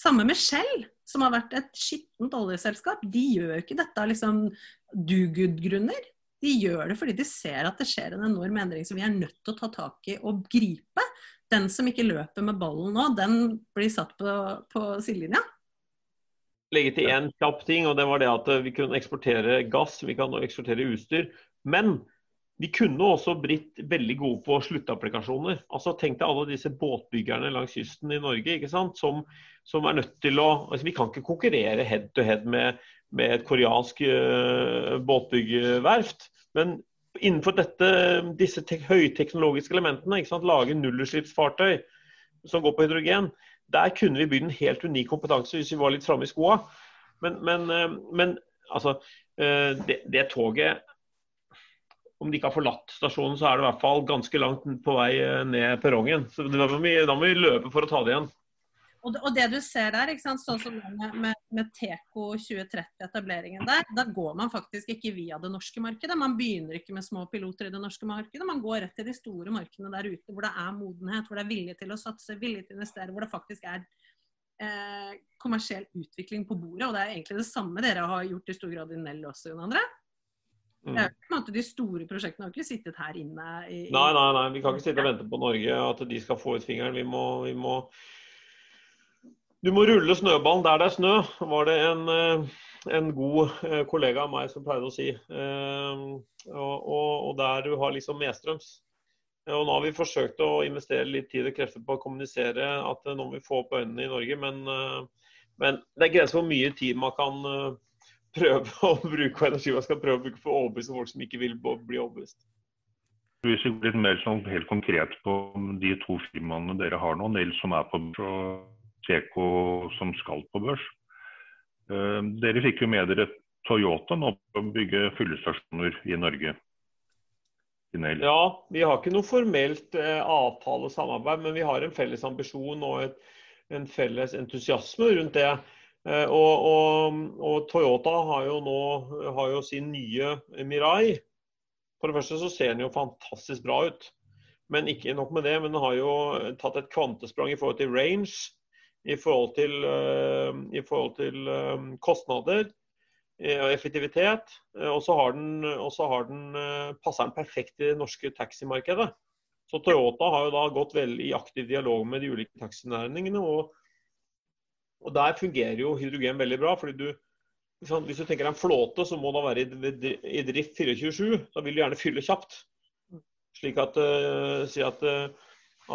Samme med Shell, som har vært et skittent oljeselskap. De gjør ikke dette av liksom do good-grunner. De gjør det fordi de ser at det skjer en enorm endring som vi er nødt til å ta tak i og gripe. Den som ikke løper med ballen nå, den blir satt på, på sidelinja. Legge til én kjapp ting, og det var det at vi kunne eksportere gass, vi kan eksportere utstyr. Men vi kunne også blitt veldig gode på sluttapplikasjoner. Altså Tenk deg alle disse båtbyggerne langs kysten i Norge ikke sant? Som, som er nødt til å altså Vi kan ikke konkurrere head to head med, med et koreansk uh, båtbyggerverft. Men innenfor dette, disse høyteknologiske elementene, ikke sant? lage nullutslippsfartøy som går på hydrogen, der kunne vi bygd en helt unik kompetanse hvis vi var litt framme i skoa. Men, men, uh, men altså, uh, det, det, toget om de ikke har forlatt stasjonen, så er det i hvert fall ganske langt på vei ned perrongen. Så da må vi, da må vi løpe for å ta det igjen. Og det, og det, du ser der, sånn som med, med, med Teco 2030-etableringen der, da går man faktisk ikke via det norske markedet. Man begynner ikke med små piloter i det norske markedet. Man går rett til de store markedene der ute hvor det er modenhet, hvor det er vilje til å satse, vilje til å investere, hvor det faktisk er eh, kommersiell utvikling på bordet. Og det er egentlig det samme dere har gjort i stor grad i Nell også, Jon André. Mm. Det er på en måte De store prosjektene har ikke sittet her inne i, Nei, nei, nei. Vi kan ikke sitte og vente på Norge, at de skal få ut fingeren. Vi må, vi må du må rulle snøballen der det er snø, var det en, eh, en god eh, kollega av meg som pleide å si. Eh, og, og, og der du har liksom medstrøms. Og nå har vi forsøkt å investere litt tid og krefter på å kommunisere at nå må vi få opp øynene i Norge, men, men det er grenser for hvor mye tid man kan prøve å bruke energi man skal prøve å bruke for å overbevise folk som ikke vil bli overbevist. Hvis vi går litt mer sånn helt konkret på de to firmaene dere har nå, Nils som er på børs og Isteco som skal på børs. Dere fikk jo med dere Toyota nå på å bygge fyllestasjoner i Norge. Ja, vi har ikke noe formelt eh, samarbeid, men vi har en felles ambisjon og et, en felles entusiasme rundt det. Eh, og, og, og, Toyota har jo nå har jo sin nye Mirai. For det første så ser den jo fantastisk bra ut. Men ikke nok med det, men den har jo tatt et kvantesprang i forhold til range, i forhold til, uh, i forhold til uh, kostnader og effektivitet. Og så har den, den, passer den perfekt i det norske taximarkedet. Så Toyota har jo da gått veldig i aktiv dialog med de ulike taxinæringene. Og, og der fungerer jo hydrogen veldig bra. fordi du hvis du tenker en flåte som må da være i drift 24-7, da vil du gjerne fylle kjapt. Slik at, uh, si at, uh,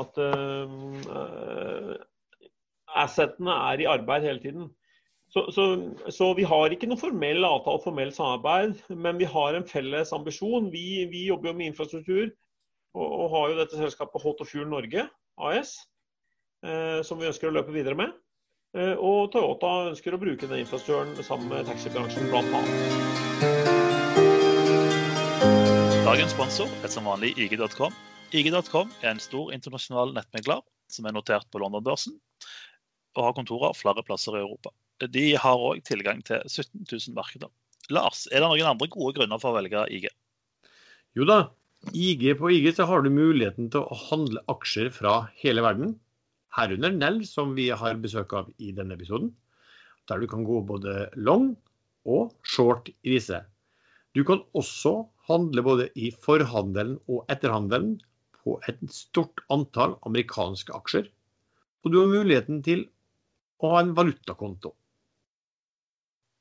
at uh, assetene er i arbeid hele tiden. Så, så, så, vi har ikke noe formell avtale, formell samarbeid, men vi har en felles ambisjon. Vi, vi jobber jo med infrastruktur og, og, har jo dette selskapet Hot Fuel Norge AS, som vi ønsker å løpe videre med. Og Toyota ønsker å bruke den infrastrukturen sammen med taxibransjen bl.a. Dagens sponsor er som vanlig IG.com. IG.com er en stor internasjonal nettmegler som er notert på London-børsen og har kontorer flere plasser i Europa. De har òg tilgang til 17 000 markeder. Lars, er det noen andre gode grunner for å velge IG? Jo da, IG på IG så har du muligheten til å handle aksjer fra hele verden. Herunder Nell, som vi har besøk av i denne episoden. Der du kan gå både long og short i disse. Du kan også handle både i forhandelen og etterhandelen på et stort antall amerikanske aksjer. Og du har muligheten til å ha en valutakonto.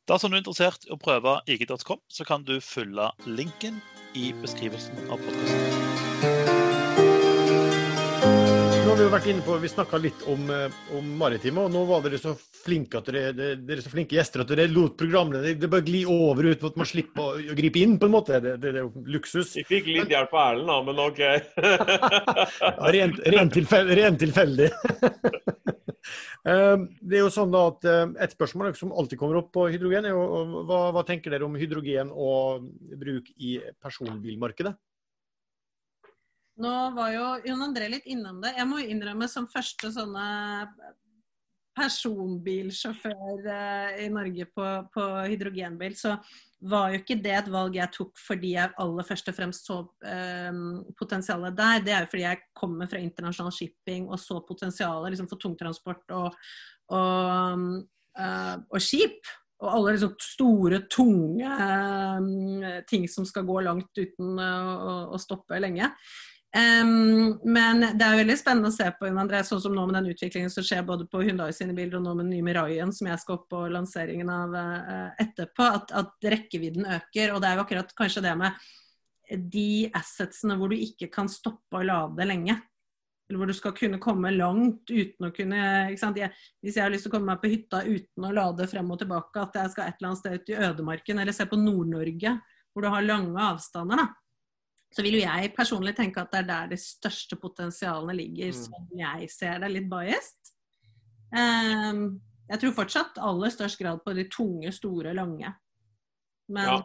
Dersom du er interessert i å prøve ig.com, så kan du følge linken i beskrivelsen av podkasten har vi jo vært inne på, vi snakka litt om, eh, om, maritime, og nå var dere så flinke at dere, dere så flinke gjester at dere lot programmene det, bare gli over ut, at man slipper å, gripe inn, på en måte. Det, det, det er jo luksus. Vi fikk litt hjelp av Erlend, da, men OK. ja, rent, rent, tilfeldig. Rent tilfeldig. Eh, det er jo sånn da at eh, Et spørsmål som alltid kommer opp på hydrogen, er jo hva, hva tenker dere om hydrogen og bruk i personbilmarkedet? Nå var jo Jon André litt innom det. Jeg må innrømme som første sånne personbilsjåfør eh, i Norge på, på, hydrogenbil, så var jo ikke det et valg jeg tok fordi jeg aller først og fremst så eh, potensialet der. Det er jo fordi jeg kommer fra internasjonal shipping og så potensialet liksom, for tungtransport og, og, uh, og skip. Og alle liksom store, tunge uh, ting som skal gå langt uten uh, å stoppe lenge. Um, men det er veldig spennende å se på André, sånn som nå med den utviklingen som skjer både på Hyundai sine bilder og nå med den nye Mirayen, som jeg skal opp på lanseringen av uh, etterpå, at, at, rekkevidden øker. Og det er jo akkurat kanskje det med de assetsene hvor du ikke kan stoppe å lade lenge. Eller hvor du skal kunne komme langt uten å kunne jeg, Hvis jeg har lyst til å komme meg på hytta uten å lade frem og tilbake, at jeg skal et eller annet sted ut i ødemarken, eller se på Nord-Norge, hvor du har lange avstander, da så vil jo jeg personlig tenke at det er der de største potensialene ligger, mm. som jeg ser det. Litt biased. Um, jeg tror fortsatt aller størst grad på de tunge, store, lange. Men ja.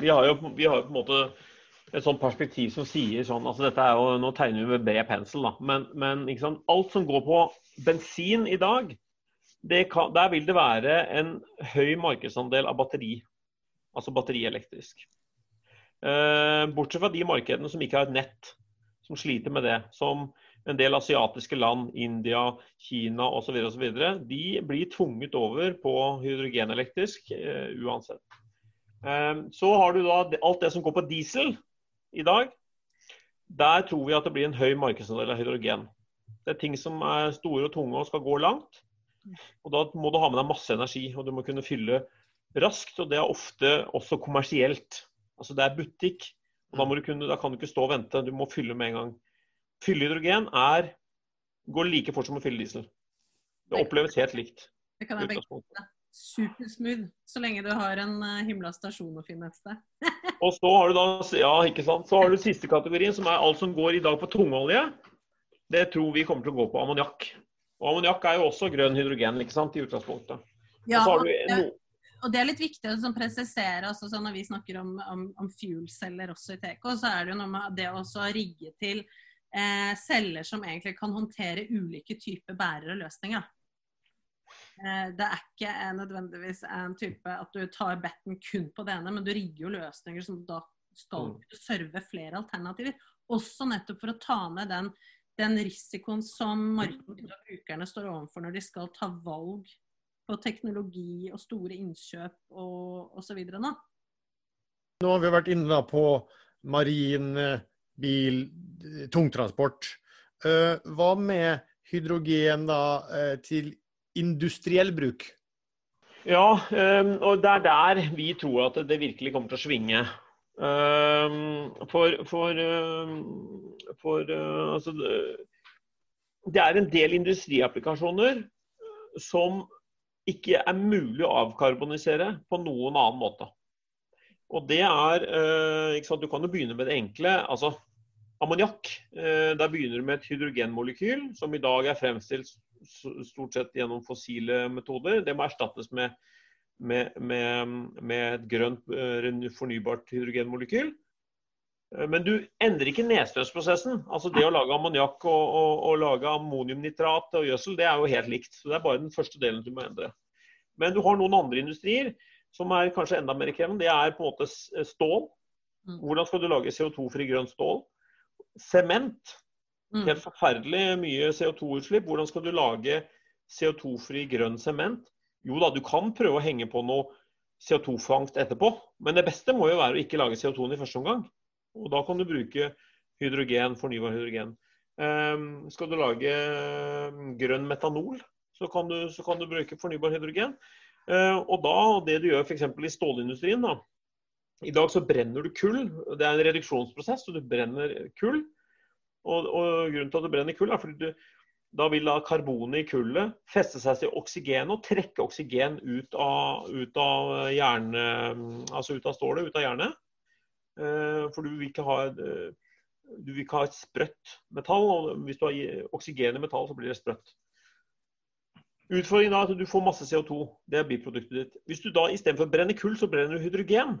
vi, har jo, vi har jo på en måte et sånt perspektiv som sier sånn altså dette er jo, Nå tegner vi med bred pensel, da. Men, men alt som går på bensin i dag, kan, der vil det være en høy markedsandel av batteri. Altså batterielektrisk. Eh, bortsett fra de markedene som ikke har et nett, som sliter med det. Som en del asiatiske land, India, Kina osv. osv. De blir tvunget over på hydrogenelektrisk uh, uansett. Um, så har du da alt det som går på diesel i dag. Der tror vi at det blir en høy markedsandel av hydrogen. Det er ting som er store og tunge og skal gå langt. Og Da må du ha med deg masse energi, og du må kunne fylle raskt. og Det er ofte også kommersielt. Altså Det er butikk. og da, kunne, da, kan du ikke stå og vente, du må fylle med en gang. Fylle hydrogen er, går like fort som å fylle diesel. Det oppleves helt likt. Det kan jeg begge Supersmooth, så lenge du har en uh, himla stasjon å finne et sted. og så har du da, ja, så har du siste kategorien, som er alt som går i dag på tungolje. Det tror vi kommer til å gå på ammoniakk. Og ammoniakk er jo også grønn hydrogen ikke sant, i utgangspunktet. Ja, og så har du no, og det er litt viktig å sånn presisere også, sånn når vi snakker om, om, om fuel-celler også i TK, så er det jo noe med det å rigge til eh, celler som egentlig kan håndtere ulike typer bærere og løsninger. Eh, det er ikke nødvendigvis en type at du tar betten kun på det ene, men du rigger jo løsninger som da skal Mm. serve flere alternativer. Også nettopp for å ta ned den, den risikoen som markedet og brukerne står overfor når de skal ta valg på teknologi og store innkjøp og osv. nå. Nå har vi vært inne da på marin, eh, bil, eh, tungtransport. Eh, Hva med hydrogen da til industriell bruk? Ja, og det er der vi tror at det virkelig kommer til å svinge. For for, for altså, det- det er en del industriapplikasjoner som ikke er mulig å avkarbonisere på noen annen måte. Og det er øh, ikke sant, Du kan jo begynne med det enkle. altså Ammoniakk. øh, Der begynner du med et hydrogenmolekyl som i dag er fremstilt stort sett gjennom fossile metoder. Det må erstattes med, med, med, med et grønt eh, fornybart hydrogenmolekyl. Eh, Men du endrer ikke nedstøtsprosessen. Altså det å lage ammoniakk og, og, og lage ammoniumnitrat og gjødsel, det er jo helt likt. Så Det er bare den første delen du må endre. Men du har noen andre industrier som er kanskje enda mer krevende. Det er på en måte stål. Mm. Hvordan skal du lage CO2-fri grønn stål? Sement. Mm. Helt forferdelig mye CO2-utslipp. Hvordan skal du lage CO2-fri grønn sement? Jo da, du kan prøve å henge på noe CO2-fangst etterpå, men det beste må jo være å ikke lage CO2-en i første omgang. Og da kan du bruke hydrogen, fornybar hydrogen. Ehm, skal du lage ehm, grønn metanol, så kan du, så kan du bruke fornybar hydrogen. Eh, og da, det du gjør f.eks. i stålindustrien, da. I dag så brenner du kull. Det er en reduksjonsprosess, så du brenner kull. Og, og grunnen til at du brenner kull, er fordi du, da vil da karbonet i kullet feste seg til oksygenet og trekke oksygen ut av, ut av hjerne, altså ut av stålet, ut av jernet. Eh, For du vil ikke ha eh, du vil ikke ha et sprøtt metall. og Hvis du har oksygen i metall, så blir det sprøtt. Utfordringen er at du får masse CO2. Det er biproduktet ditt. Hvis du da istedenfor brenner kull, så brenner du hydrogen.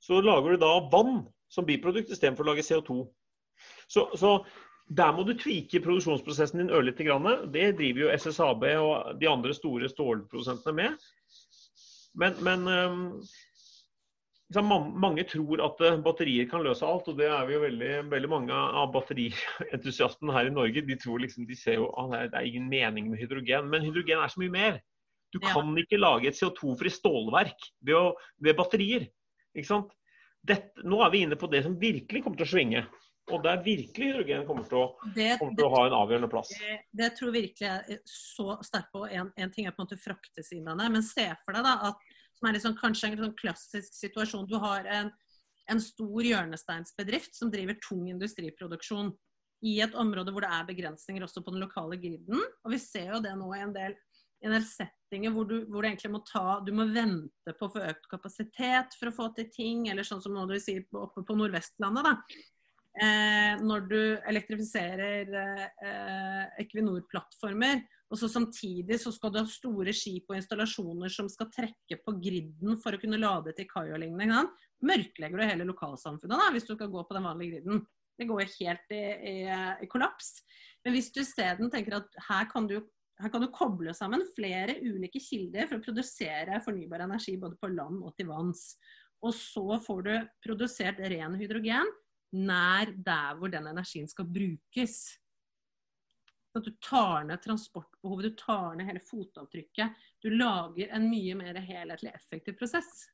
Så lager du da vann som biprodukt istedenfor å lage CO2. Så, så der må du tvike produksjonsprosessen din ørlite grann. Det driver jo SSAB og de andre store stålprodusentene med. Men, men man- mange tror at eh, batterier kan løse alt, og det er vi jo veldig, veldig mange av batterientusiastene her i Norge. De tror liksom, de ser jo at det er ingen mening med hydrogen, men hydrogen er så mye mer. Du Ja. kan ikke lage et CO2-fri stålverk ved, å, ved batterier. Ikke sant? Dette, nå er vi inne på det som virkelig kommer til å svinge. Og der virkelig hydrogen kommer til å, Det, kommer det, å ha en avgjørende plass. det, det tror jeg virkelig er så sterkt på. En, en ting er på en måte fraktesiden av det, men se for deg da at som er liksom kanskje en sånn klassisk situasjon. Du har en, en stor hjørnesteinsbedrift som driver tung industriproduksjon i et område hvor det er begrensninger også på den lokale griden. Og vi ser jo det nå i en del, i en del settinger hvor du, hvor du egentlig må ta Du må vente på å få økt kapasitet for å få til ting, eller sånn som nå du sier oppe på Nordvestlandet, da. Eh, når du elektrifiserer eh, Equinor-plattformer, og så samtidig så skal du ha store skip og installasjoner som skal trekke på griden for å kunne lade til kai og. Mørklegger du hele lokalsamfunnet da, hvis du skal gå på den vanlige griden. Det går helt i, i, i kollaps. Men hvis du isteden tenker at her kan, du, her kan du koble sammen flere ulike kilder for å produsere fornybar energi både på land og til vanns, og så får du produsert ren hydrogen nær der hvor den energien skal brukes. At du tar ned transportbehovet, du tar ned hele fotavtrykket. Du lager en mye mer helhetlig, effektiv prosess.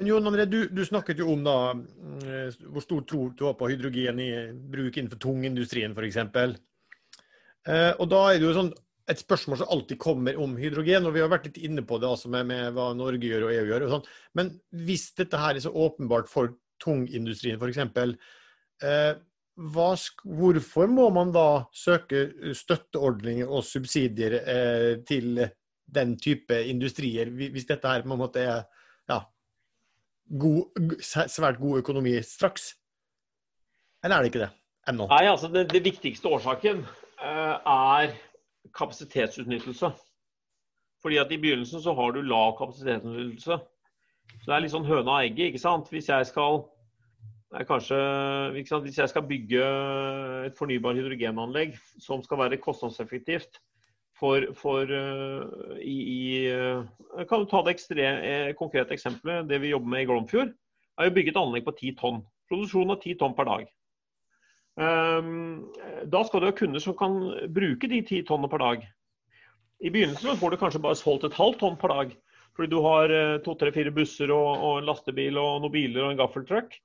Men Jon André, du, du snakket jo om da, eh, hvor stor tro du har på hydrogen i bruk innenfor tungindustrien f.eks. Eh, og da er det jo sånn et spørsmål som alltid kommer om hydrogen, og vi har vært litt inne på det altså med, med hva Norge gjør og EU gjør. og sånn. Men hvis dette her er så åpenbart for tungindustrien f.eks., eh, hva, hvorfor må man da søke støtteordninger og subsidier eh, til den type industrier, hvis dette her på en måte er ja, god, svært god økonomi straks? Eller er det ikke det ennå? Nei, altså det, det viktigste årsaken eh, er kapasitetsutnyttelse. Fordi at i begynnelsen så har du lav kapasitetsutnyttelse. Så det er litt sånn høna og egget, ikke sant. Hvis jeg skal Kanskje, Hvis jeg skal bygge et fornybar hydrogenanlegg som skal være kostnadseffektivt for, for uh, i, i Jeg Kan du ta det ekstre, eh, konkrete eksempelet. Det vi jobber med i Glomfjord, er å bygge et anlegg på ti tonn. Produksjon av ti tonn per dag. Um, da skal du ha kunder som kan bruke de ti tonnene per dag. I begynnelsen får du kanskje bare solgt et halvt tonn per dag. Fordi du har to, tre, fire busser og, og en lastebil og noen biler og en gaffeltruck.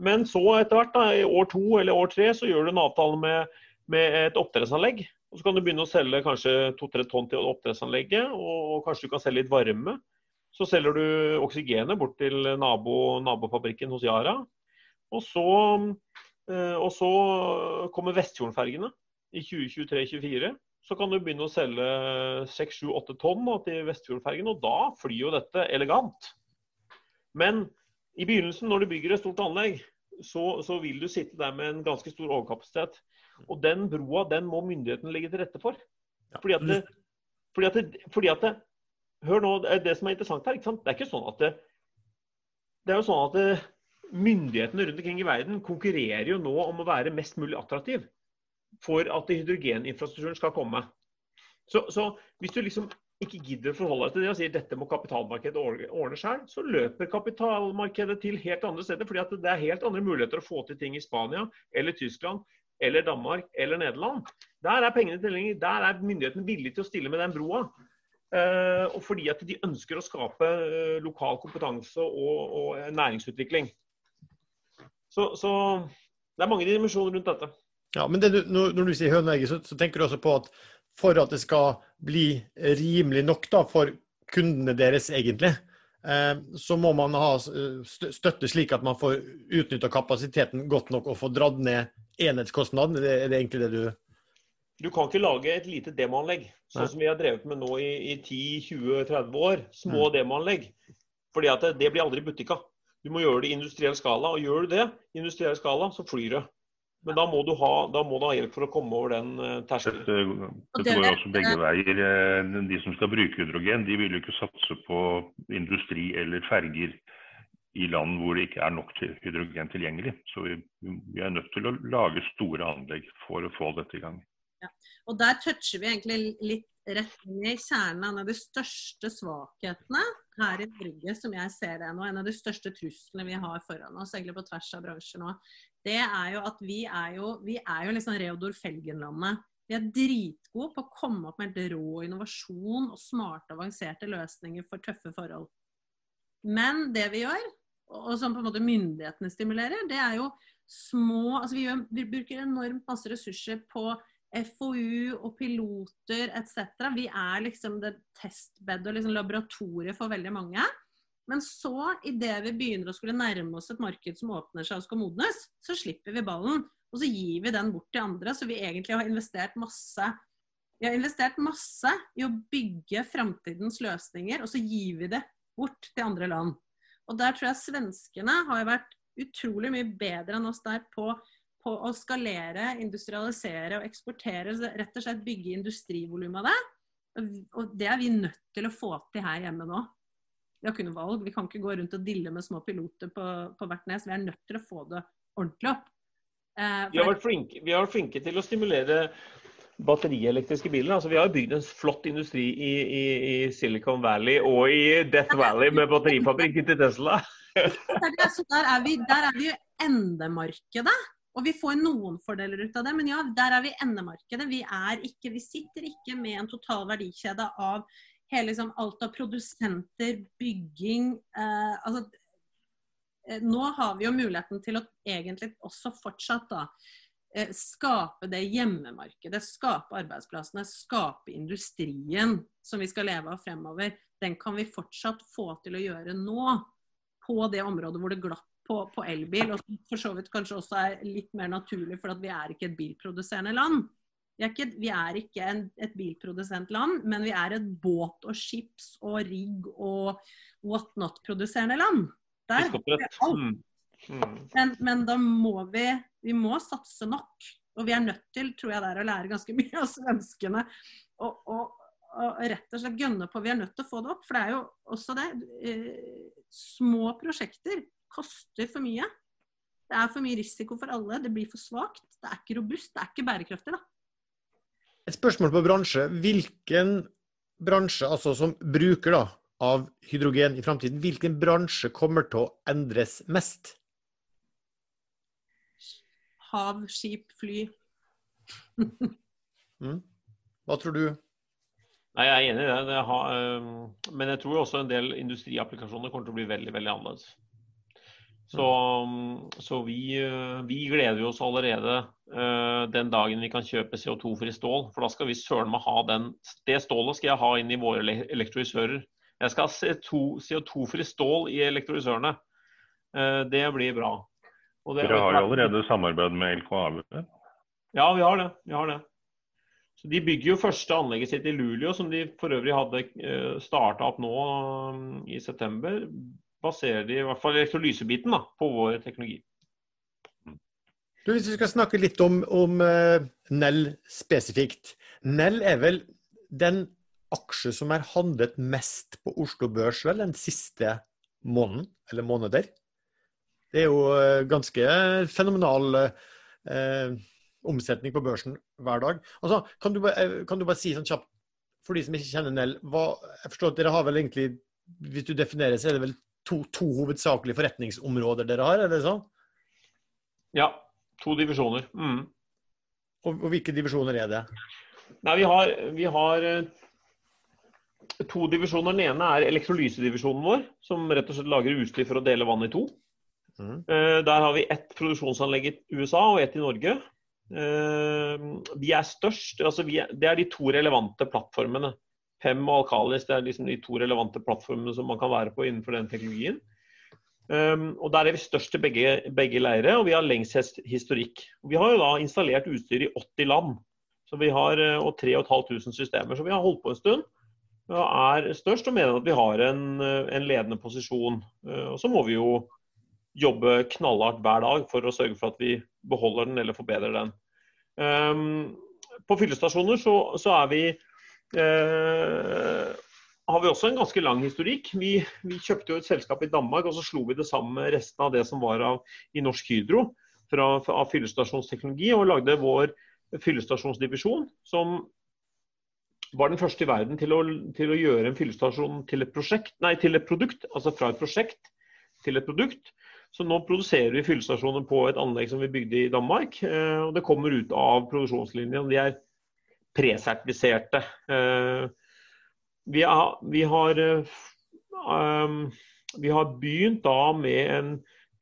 Men så etter hvert, da, i år to eller år tre, så gjør du en avtale med, med et oppdrettsanlegg. Og Så kan du begynne å selge kanskje to-tre tonn til oppdrettsanlegget, og kanskje du kan selge litt varme. Så selger du oksygenet bort til nabo, nabofabrikken hos Yara. Og så, eh, og så kommer Vestfjordfergene i 2023-2024. Så kan du begynne å selge 6-7-8 tonn til Vestfjordfergen, og da flyr jo dette elegant. Men i begynnelsen, når du bygger et stort anlegg, så, så, vil du sitte der med en ganske stor overkapasitet. Og den broa den må myndighetene legge til rette for. Fordi at, det, fordi at, det, fordi at det, Hør nå, det som er interessant her. Det er ikke sånn at det, det er jo sånn at myndighetene rundt omkring i verden konkurrerer jo nå om å være mest mulig attraktiv for at hydrogeninfrastrukturen skal komme. Så, så hvis du liksom ikke gidder å forholde deg til det og sier dette må kapitalmarkedet ordne selv, så løper kapitalmarkedet til helt andre steder. fordi det er helt andre muligheter å få til ting i Spania eller Tyskland eller Danmark eller Nederland. Der er pengene tilgjengelig. Der er myndighetene villige til å stille med den broa. Uh, og fordi at de ønsker å skape uh, lokal kompetanse og, og næringsutvikling. Så, så, det er mange dimensjoner rundt dette. Ja, men du, når, du sier høneegget, så, så tenker du også på at for at det skal bli rimelig nok da, for kundene deres, egentlig, eh, så må man ha støtte slik at man får utnytta kapasiteten godt nok og få dratt ned enhetskostnaden. Det er det egentlig det du Du kan ikke lage et lite demoanlegg, sånn som vi har drevet med nå i, i 10-20-30 år. Små mm. demoanlegg. Fordi at det, det blir aldri butikka. Du må gjøre det i industriell skala. Og gjør du det i industriell skala, så flyr det. Men da må, du ha, da må du ha hjelp for å komme over den uh, terskelen. Dette, dette går jo også begge veier. Eh, de som skal bruke hydrogen, de vil jo ikke satse på industri eller ferger i land hvor det ikke er nok til hydrogen tilgjengelig. Så vi, vi, er nødt til å lage store anlegg for å få dette i gang. Ja. Og Der toucher vi egentlig litt rett inn i kjernen av en av de største svakhetene her i Brygge, som jeg ser det nå. En av de største truslene vi har foran oss, egentlig på tvers av bransjer nå det er jo at vi er jo, vi er jo liksom Reodor Felgen-landet. Vi er dritgode på å komme opp med helt rå innovasjon og smarte, avanserte løsninger for tøffe forhold. Men det vi gjør, og som på en måte myndighetene stimulerer, det er jo små altså Vi, gjør, vi bruker enormt masse ressurser på FoU og piloter etc. Vi er liksom det testbedet og liksom laboratoriet for veldig mange. Men så, idet vi begynner å skulle nærme oss et marked som åpner seg og skal modnes, så slipper vi ballen. Og så gir vi den bort til andre. Så vi egentlig har investert masse vi har investert masse i å bygge framtidens løsninger, og så gir vi det bort til andre land. Og der tror jeg svenskene har vært utrolig mye bedre enn oss der på, på å skalere, industrialisere og eksportere. Rett og slett bygge industrivolum av det. Og det er vi nødt til å få til her hjemme nå. Vi har ikke noe valg. Vi kan ikke gå rundt og dille med små piloter på, på hvert nes. Vi er nødt til å få det ordentlig opp. Eh, vi, har flinke, vi, har vært flinke, til å stimulere batterielektriske biler. Altså, vi har bygd en flott industri i, i, i, Silicon Valley og i Death Valley med batterifabrikken til Tesla. Så der er vi, der er vi endemarkedet. Og vi får noen fordeler ut av det, men ja, der er vi endemarkedet. Vi, er ikke, vi sitter ikke med en total verdikjede av hele liksom, alt av produsenter, bygging eh, altså, eh, Nå har vi jo muligheten til å egentlig også fortsatt da, eh, skape det hjemmemarkedet, skape arbeidsplassene, skape industrien som vi skal leve av fremover. Den kan vi fortsatt få til å gjøre nå, på det området hvor det glapp på, på elbil. Og for så vidt kanskje også er litt mer naturlig, for at vi er ikke et bilproduserende land. Vi er ikke, vi er ikke en, et bilprodusentland, men vi er et båt- og skips- og rigg- og whatnot-produserende land. Der er alt. Mm. Mm. Men, men, da må vi, vi må satse nok Og vi er nødt til, tror jeg det er, å lære ganske mye av svenskene. Og, og, og rett og slett gønne på. Vi er nødt til å få det opp. For det er jo også det. Eh, små prosjekter koster for mye. Det er for mye risiko for alle. Det blir for svakt. Det er ikke robust. Det er ikke bærekraftig, da. Et spørsmål på bransje. Hvilken bransje altså som bruker da, av hydrogen i framtiden, hvilken bransje kommer til å endres mest? Hav, skip, fly. mm. Hva tror du? Nei, Jeg er enig i det. det har, øh, men jeg tror også en del industriapplikasjoner kommer til å bli veldig veldig annerledes. Så, så vi, uh, vi, gleder oss allerede uh, den dagen vi kan kjøpe CO2-fri stål. For da skal vi søren meg ha den Det stålet skal jeg ha inn i våre elektrolysører. Jeg skal ha CO2-fri stål i elektrolysørene. Uh, det blir bra. Det, Dere har jo allerede samarbeid med LKAB? Ja, vi har det. Vi har det. Så De bygger jo første anlegget sitt i Luleå, som de for øvrig hadde eh, starta opp nå um, i september. Baserer de i hvert fall elektrolysebiten da, på vår teknologi. Hvis vi skal snakke litt om, om uh, Nell spesifikt. Nell er vel den aksje som er handlet mest på Oslo Børs vel den siste måneden, eller måneder? Det er jo uh, ganske fenomenal eh, omsetning på børsen hver dag. Altså, kan, du, eh, kan, du, bare si sånn kjapt, for de som ikke kjenner Nell, hva, jeg forstår at dere har vel egentlig, hvis du definerer, så er det vel to, to hovedsakelige forretningsområder dere har, er det sånn? Ja, to divisjoner. Mm. Og, og, hvilke divisjoner er det? Nei, vi har, vi har eh, to divisjoner. Den ene er elektrolysedivisjonen vår, som rett og slett lager utstyr for å dele vann i to. Mm. Eh, der har vi ett produksjonsanlegg i USA og ett i Norge. De vi er størst. Altså vi er, det er de to relevante plattformene. PEM og Alkalis det er liksom de to relevante plattformene som man kan være på innenfor den teknologien. Um, og Der er vi størst i begge, begge leire, og vi har lengst historikk. Vi har jo da installert utstyr i 80 land så vi har, eh, og 3500 systemer. Så vi har holdt på en stund og er størst og mener at vi har en, en ledende posisjon. Uh, og Så må vi jo jobbe knallhardt hver dag for å sørge for at vi beholder den eller forbedrer den. Um, på fyllestasjoner så, så er vi har vi også en ganske lang historikk. Vi, vi, kjøpte jo et selskap i Danmark, og så slo vi det sammen med resten av det som var av, i Norsk Hydro fra, av fyllestasjonsteknologi, og lagde vår fyllestasjonsdivisjon, som var den første i verden til å, til å gjøre en fyllestasjon til et, prosjekt, nei, til et produkt. Altså fra et prosjekt til et produkt. Så nå produserer vi fyllestasjoner på et anlegg som vi bygde i Danmark. Eh, og det kommer ut av produksjonslinjen. De er presertifiserte. Eh, vi vi, um, vi har begynt da med en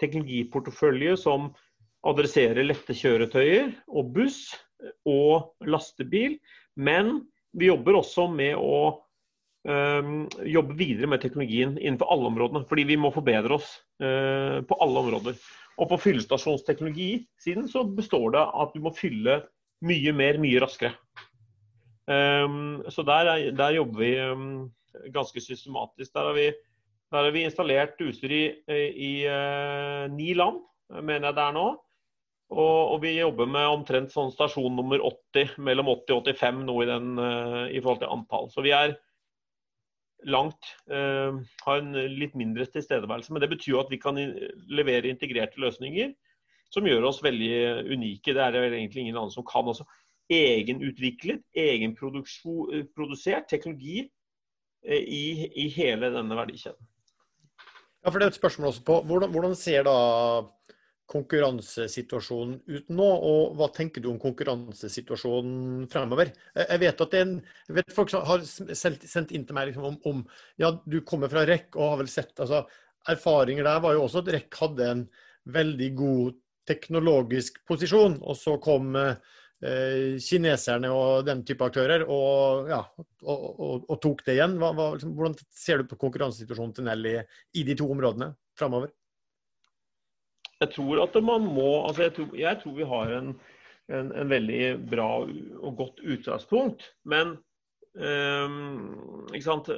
teknologiportefølje som adresserer lette kjøretøyer og buss og lastebil. Men vi jobber også med å um, jobbe videre med teknologien innenfor alle områdene. Fordi vi må forbedre oss uh, på alle områder. Og på fyllestasjonsteknologisiden så består det at du må fylle mye mer, mye raskere. Um, så der, er, der, jobber vi um, ganske systematisk. Der har vi, der har vi installert utstyr i, i uh, ni land, mener jeg det er nå. Og, og, vi jobber med omtrent sånn stasjon nummer 80, mellom 80 og 85 nå i, den, uh, i forhold til antall. Så vi er, langt eh, har en litt mindre tilstedeværelse. Men det betyr jo at vi kan levere integrerte løsninger som gjør oss veldig unike. Det er det egentlig ingen andre som kan. også. Egenutviklet, egenprodusert teknologi eh, i, i, hele denne verdikjeden. Ja, for Det er et spørsmål også på hvordan, hvordan ser da konkurransesituasjonen ut nå, og hva tenker du om konkurransesituasjonen fremover? Jeg vet at det er en, jeg vet folk har sendt inn til meg liksom om, om, ja, du kommer fra REC og har vel sett altså, Erfaringer der var jo også at REC hadde en veldig god teknologisk posisjon, og så kom eh, kineserne og den type aktører og, ja, og, og, og tok det igjen. Hva, hva, liksom, hvordan ser du på konkurransesituasjonen til Nell i, de to områdene fremover? Jeg tror at man må altså jeg, tror, jeg tror vi har en, en, en, veldig bra og godt utgangspunkt. Men um, ikke sant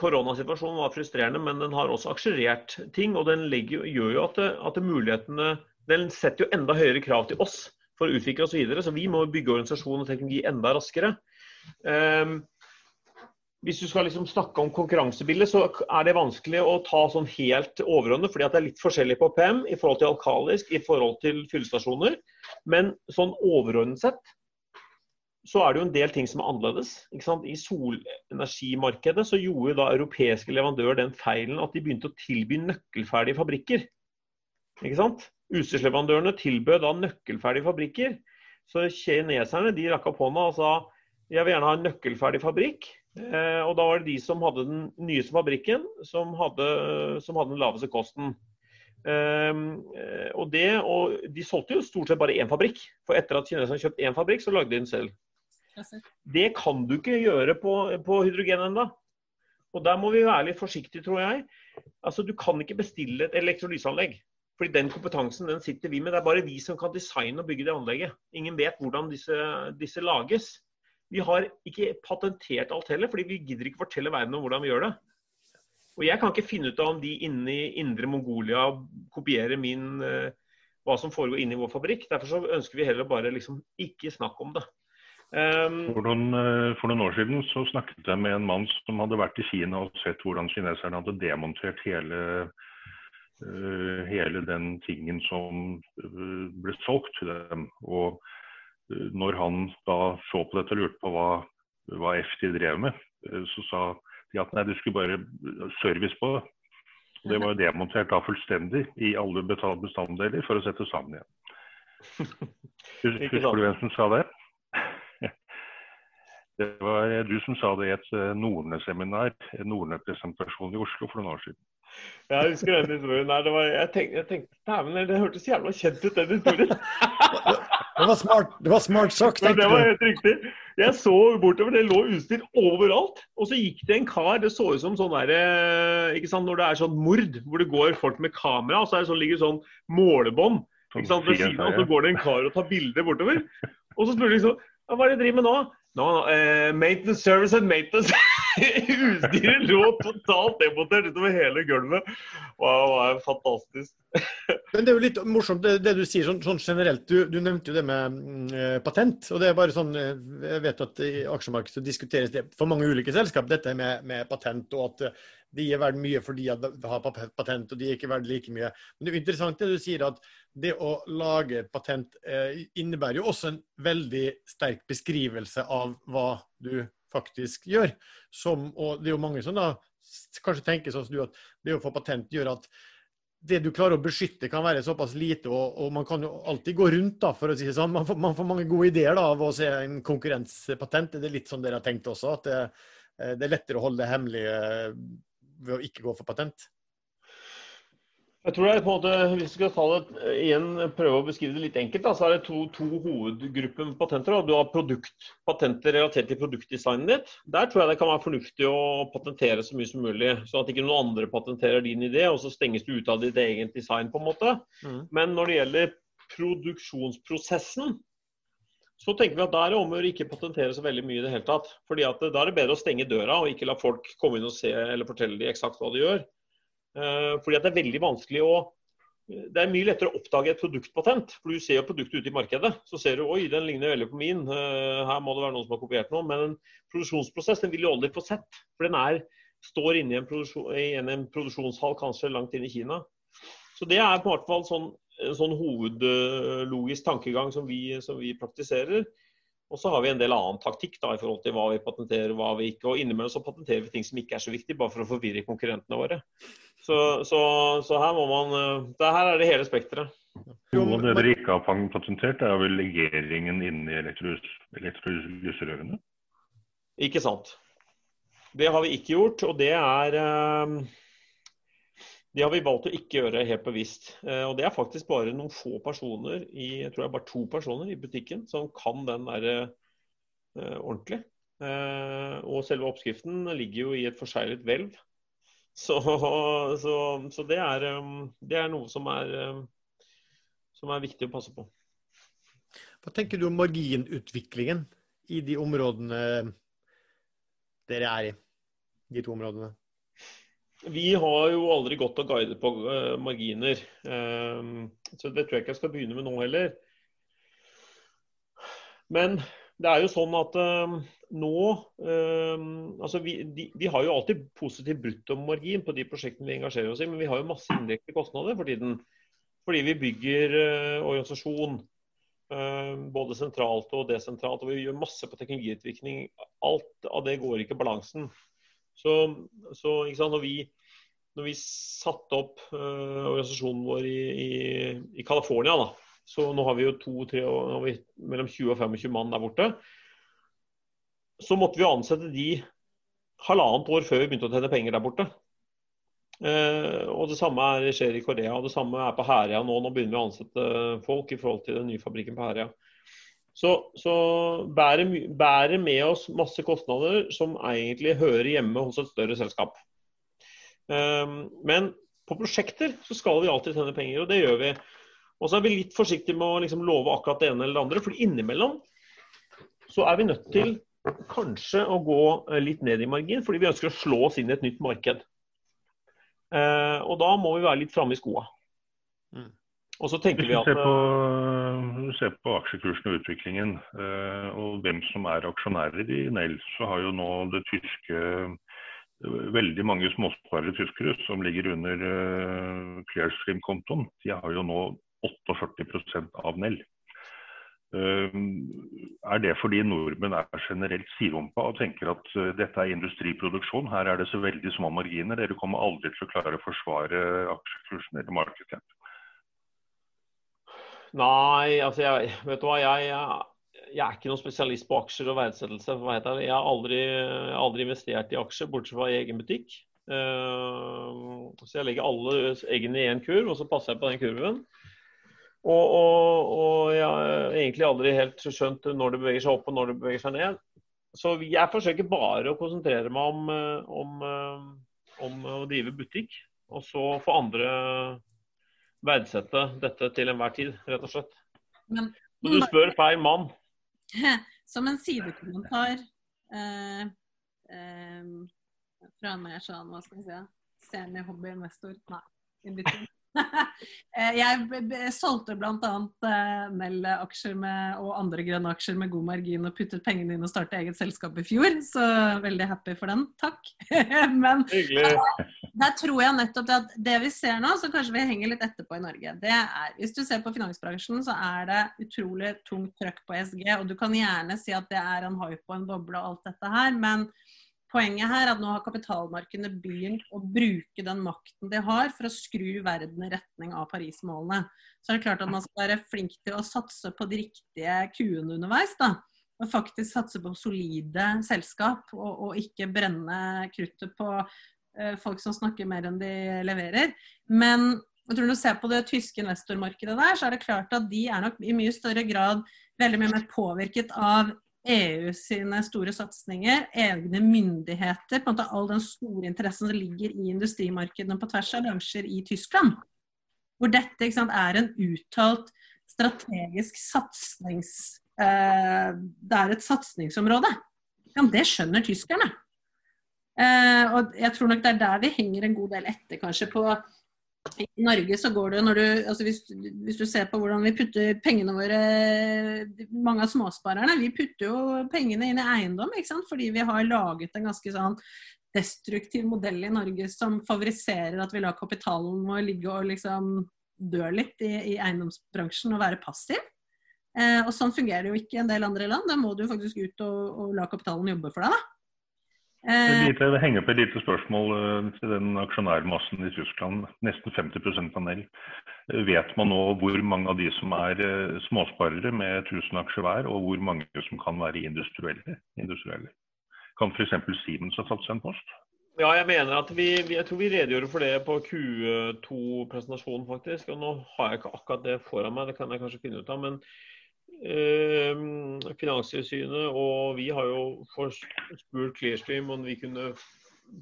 Koronasituasjonen var frustrerende, men den har også akselerert ting. Og den legger, gjør jo at, at mulighetene den setter jo enda høyere krav til oss for å utvikle oss videre. Så vi må bygge organisasjon og teknologi enda raskere. Um, hvis du skal liksom snakke om konkurransebildet, så er det vanskelig å ta sånn helt overordnet, fordi det er litt forskjellig på PM i forhold til alkalisk, i forhold til fyllestasjoner. Men sånn overordnet sett så er det jo en del ting som er annerledes. I solenergimarkedet så gjorde da europeiske leverandører den feilen at de begynte å tilby nøkkelferdige fabrikker. Ikke sant? Utstyrsleverandørene tilbød da nøkkelferdige fabrikker. Så kineserne de rakk opp hånda og sa jeg vil gjerne ha en nøkkelferdig fabrikk. Eh, og da var det de som hadde den nyeste fabrikken, som hadde, som hadde den laveste kosten. Eh, og, det, og de solgte jo stort sett bare én fabrikk. For etter at kineserne kjøpte én fabrikk, så lagde de den selv. Det kan du ikke gjøre på, på hydrogen ennå. Og der må vi være litt forsiktige, tror jeg. Altså, Du kan ikke bestille et elektrolyseanlegg. Fordi den kompetansen den sitter vi med. Det er bare vi som kan designe og bygge det anlegget. Ingen vet hvordan disse, disse lages. Vi har ikke patentert alt heller, fordi vi gidder ikke fortelle verden om hvordan vi gjør det. Og jeg kan ikke finne ut av om de inne i indre Mongolia kopierer min, uh, hva som foregår inne i vår fabrikk. Derfor så ønsker vi heller bare liksom ikke snakke om det. Um, for, noen, uh, for, noen, år siden så snakket jeg med en mann som hadde vært i Kina og sett hvordan kineserne hadde demontert hele Eh, hele den tingen som eh, ble solgt til dem. Og eh, når han da så på dette og lurte på hva, hva FT drev med, så sa de at nei, du skulle bare service på det. Det var jo demontert da fullstendig i alle bestanddeler for å sette sammen igjen. Husker du hvem som sa det? Det var du som sa det i et Norne-seminar, en Norne-presentasjon i Oslo for noen år siden. Jeg husker den historien der. Det, var, jeg tenkte, jeg tenkte men det hørtes jævla kjent ut, den historien. det, var smart, det var smart sagt, tenkte du. Det var helt riktig. Jeg så bortover, det lå utstyr overalt. Og så gikk det en kar, det så ut som sånn der, eh, ikke sant, når det er sånn mord, hvor det går folk med kamera, og så er det sånn, ligger sånn målebånd ikke sant, ved siden av, og så går det en kar og tar bilder bortover. Og så spør de liksom Hva er det du driver med nå? No, no, eh, maintenance service and maintenance. Utstyret lå totalt demontert utover hele gulvet. Wow, det var fantastisk. Men det er jo litt morsomt det, det du sier sånn, sånn generelt. Du, du, nevnte jo det med uh, patent. og det er bare sånn, eh, Jeg vet at i aksjemarkedet diskuteres det for mange ulike selskap, dette med, med patent. og at de er verdt mye fordi de har patent, og de er ikke verdt like mye. Men det er jo interessant det du sier, at det å lage et patent eh, innebærer jo også en veldig sterk beskrivelse av hva du faktisk gjør. Som, og det er jo mange som da kanskje tenker sånn som du, at det å få patent gjør at det du klarer å beskytte kan være såpass lite, og, og man kan jo alltid gå rundt, da, for å si det sånn. Man får, man får mange gode ideer da, av å se en konkurrenspatent. Det er litt sånn dere har tenkt også, at det, eh, det er lettere å holde det hemmelig eh, ved å ikke gå for patent? Jeg tror det er på en måte, Hvis vi skal ta det igjen, prøve å beskrive det litt enkelt, da, så er det to, to hovedgrupper med patenter. Da. Du har produktpatenter relatert til produktdesignet ditt. Der tror jeg det kan være fornuftig å patentere så mye som mulig. Sånn at ikke noen andre patenterer din idé, og så stenges du ut av ditt eget design. på en måte. Mm. Men når det gjelder produksjonsprosessen, så tenker vi at da er det om å ikke patentere så veldig mye i det hele tatt. Fordi at Da er det bedre å stenge døra og ikke la folk komme inn og se eller fortelle de eksakt hva de gjør. Uh, fordi at det er veldig vanskelig å Det er mye lettere å oppdage et produktpatent. For du ser jo produktet ute i markedet. Så ser du oi, den ligner veldig på min. Her må det være noen som har kopiert noe. Men en produksjonsprosess den vil du aldri få sett. For den er, står inne i en, i en produksjonshall kanskje langt inn i Kina. Så det er på hvert fall sånn en sånn hovedlogisk tankegang som vi, som vi, praktiserer. Og så har vi en del annen taktikk da, i forhold til hva vi patenterer og hva vi ikke. Og innimellom så patenterer vi ting som ikke er så viktig, bare for å forvirre konkurrentene våre. Så, så, så her må man det Her er det hele spekteret. Noe av det dere ikke har patentert, er vel legeringen inni elektrolyserørene? Ikke sant. Det har vi ikke gjort, og det er det har vi valgt å ikke gjøre helt bevisst. Eh, og det er faktisk bare noen få personer, i, jeg tror det er bare to personer i butikken, som kan den der uh, ordentlig. Uh, og selve oppskriften ligger jo i et forseglet hvelv. Så, så, så det, er, um, det, er, noe som er, um, som er viktig å passe på. Hva tenker du om marginutviklingen i de områdene dere er i? De to områdene? Vi har jo aldri gått og guidet på uh, marginer. Um, så det tror jeg ikke jeg skal begynne med nå heller. Men det er jo sånn at uh, nå altså vi, de, vi, har jo alltid positiv bruttomargin på de prosjektene vi engasjerer oss i, men vi har jo masse indirekte kostnader for tiden. Fordi vi bygger organisasjon både sentralt og desentralt. Og vi gjør masse på teknologiutvikling. Alt av det går ikke balansen. Så, så sant, når, vi, når, vi, satte opp organisasjonen vår i, i, i California, da, så nå har vi jo to-tre mellom 20 og 25 mann der borte. Så måtte vi ansette de halvannet år før vi begynte å tjene penger der borte. Uh, og Det samme er, skjer i Korea. og Det samme er på Herøya nå. Nå begynner vi å ansette folk i forhold til den nye fabrikken på Herøya. Så, så bærer, bærer, med oss masse kostnader som egentlig hører hjemme hos et større selskap. Eh, men på prosjekter så skal vi alltid tjene penger, og det gjør vi. Og så er vi litt forsiktige med å liksom love akkurat det ene eller det andre. For innimellom så er vi nødt til kanskje å gå eh, litt ned i margin, fordi vi ønsker å slå oss inn i et nytt marked. Eh, og da må vi være litt framme i skoa. Og så tenker vi at Hvis du ser på, aksjekursen og utviklingen, eh, og hvem som er aksjonærer i Nell, så har jo nå det tyske veldig mange småsparere tyskere som ligger under Clearstream-kontoen. De har jo nå 48% av Nell. Er det fordi nordmenn er generelt sidrumpa og tenker at dette er industriproduksjon, her er det så veldig små marginer, dere kommer aldri til å klare å forsvare aksjekursen eller market cap? Nei, altså jeg, vet du hva, jeg, jeg, er ikke noen spesialist på aksjer og verdsettelse. Jeg har aldri, aldri investert i aksjer, bortsett fra i egen butikk. Uh, så jeg legger alle eggene i én kurv, og så passer jeg på den kurven. Og, og, og, jeg har egentlig aldri helt skjønt når det beveger seg opp og når det beveger seg ned. Så jeg forsøker bare å konsentrere meg om, eh, om, eh, om å drive butikk. Og så få andre verdsette dette til enhver tid, rett og slett. Men, så du spør feil mann. Som en sidekommentar eh, eh, fra en mer sånn, hva skal vi si, semi-hobbyinvestor Nei, jeg solgte bl.a. Eh, Nell-aksjer og andre grønne aksjer med god margin og puttet pengene inn og startet eget selskap i fjor, så veldig happy for den. Takk. Men der tror jeg nettopp at det vi ser nå, så kanskje vi henger litt etterpå i Norge, det er Hvis du ser på finansbransjen, så er det utrolig tungt trøkk på SG, og du kan gjerne si at det er en hype og en boble og alt dette her, men Poenget her er at nå har kapitalmarkedene begynt å bruke den makten de har for å skru verden i retning av Paris-målene. Så er det klart at man skal være flink til å satse på de riktige kuene underveis. da. Og faktisk satse på solide selskap, og, og ikke brenne kruttet på uh, folk som snakker mer enn de leverer. Men jeg tror når du ser på det tyske investormarkedet der, så er det klart at de er nok i mye større grad veldig mye mer påvirket av EU sine store satsinger, egne myndigheter, på en måte all den store interessen som ligger i industrimarkedene på tvers av bransjer i Tyskland. Hvor dette sant, er en uttalt strategisk satsings... Eh, det er et satsingsområde. Ja, det skjønner tyskerne. Eh, og jeg tror nok det er der vi henger en god del etter, kanskje, på i Norge så går det når du altså hvis, hvis, du ser på hvordan vi putter pengene våre Mange av småsparerne vi putter jo pengene inn i eiendom ikke sant? fordi vi har laget en ganske sånn destruktiv modell i Norge som favoriserer at vi lar kapitalen vår ligge og liksom dø litt i, i eiendomsbransjen og være passiv. Eh, og sånn fungerer det jo ikke i en del andre land. Da må du faktisk ut og, og la kapitalen jobbe for deg. da. Eh, det henger på et lite spørsmål eh, til den aksjonærmassen i Tyskland. Nesten 50 av Nell. Eh, vet man nå hvor mange av de som er småsparere med 1000 aksjer hver, og hvor mange som kan være industrielle? industrielle? Kan f.eks. Siemens ha tatt seg en post? Ja, jeg mener at vi, jeg tror vi redegjorde for det på Q2-presentasjonen, faktisk. og Nå har jeg ikke akkurat det foran meg, det kan jeg kanskje finne ut av. men Finanstilsynet og vi har jo spurt Clearstream om vi kunne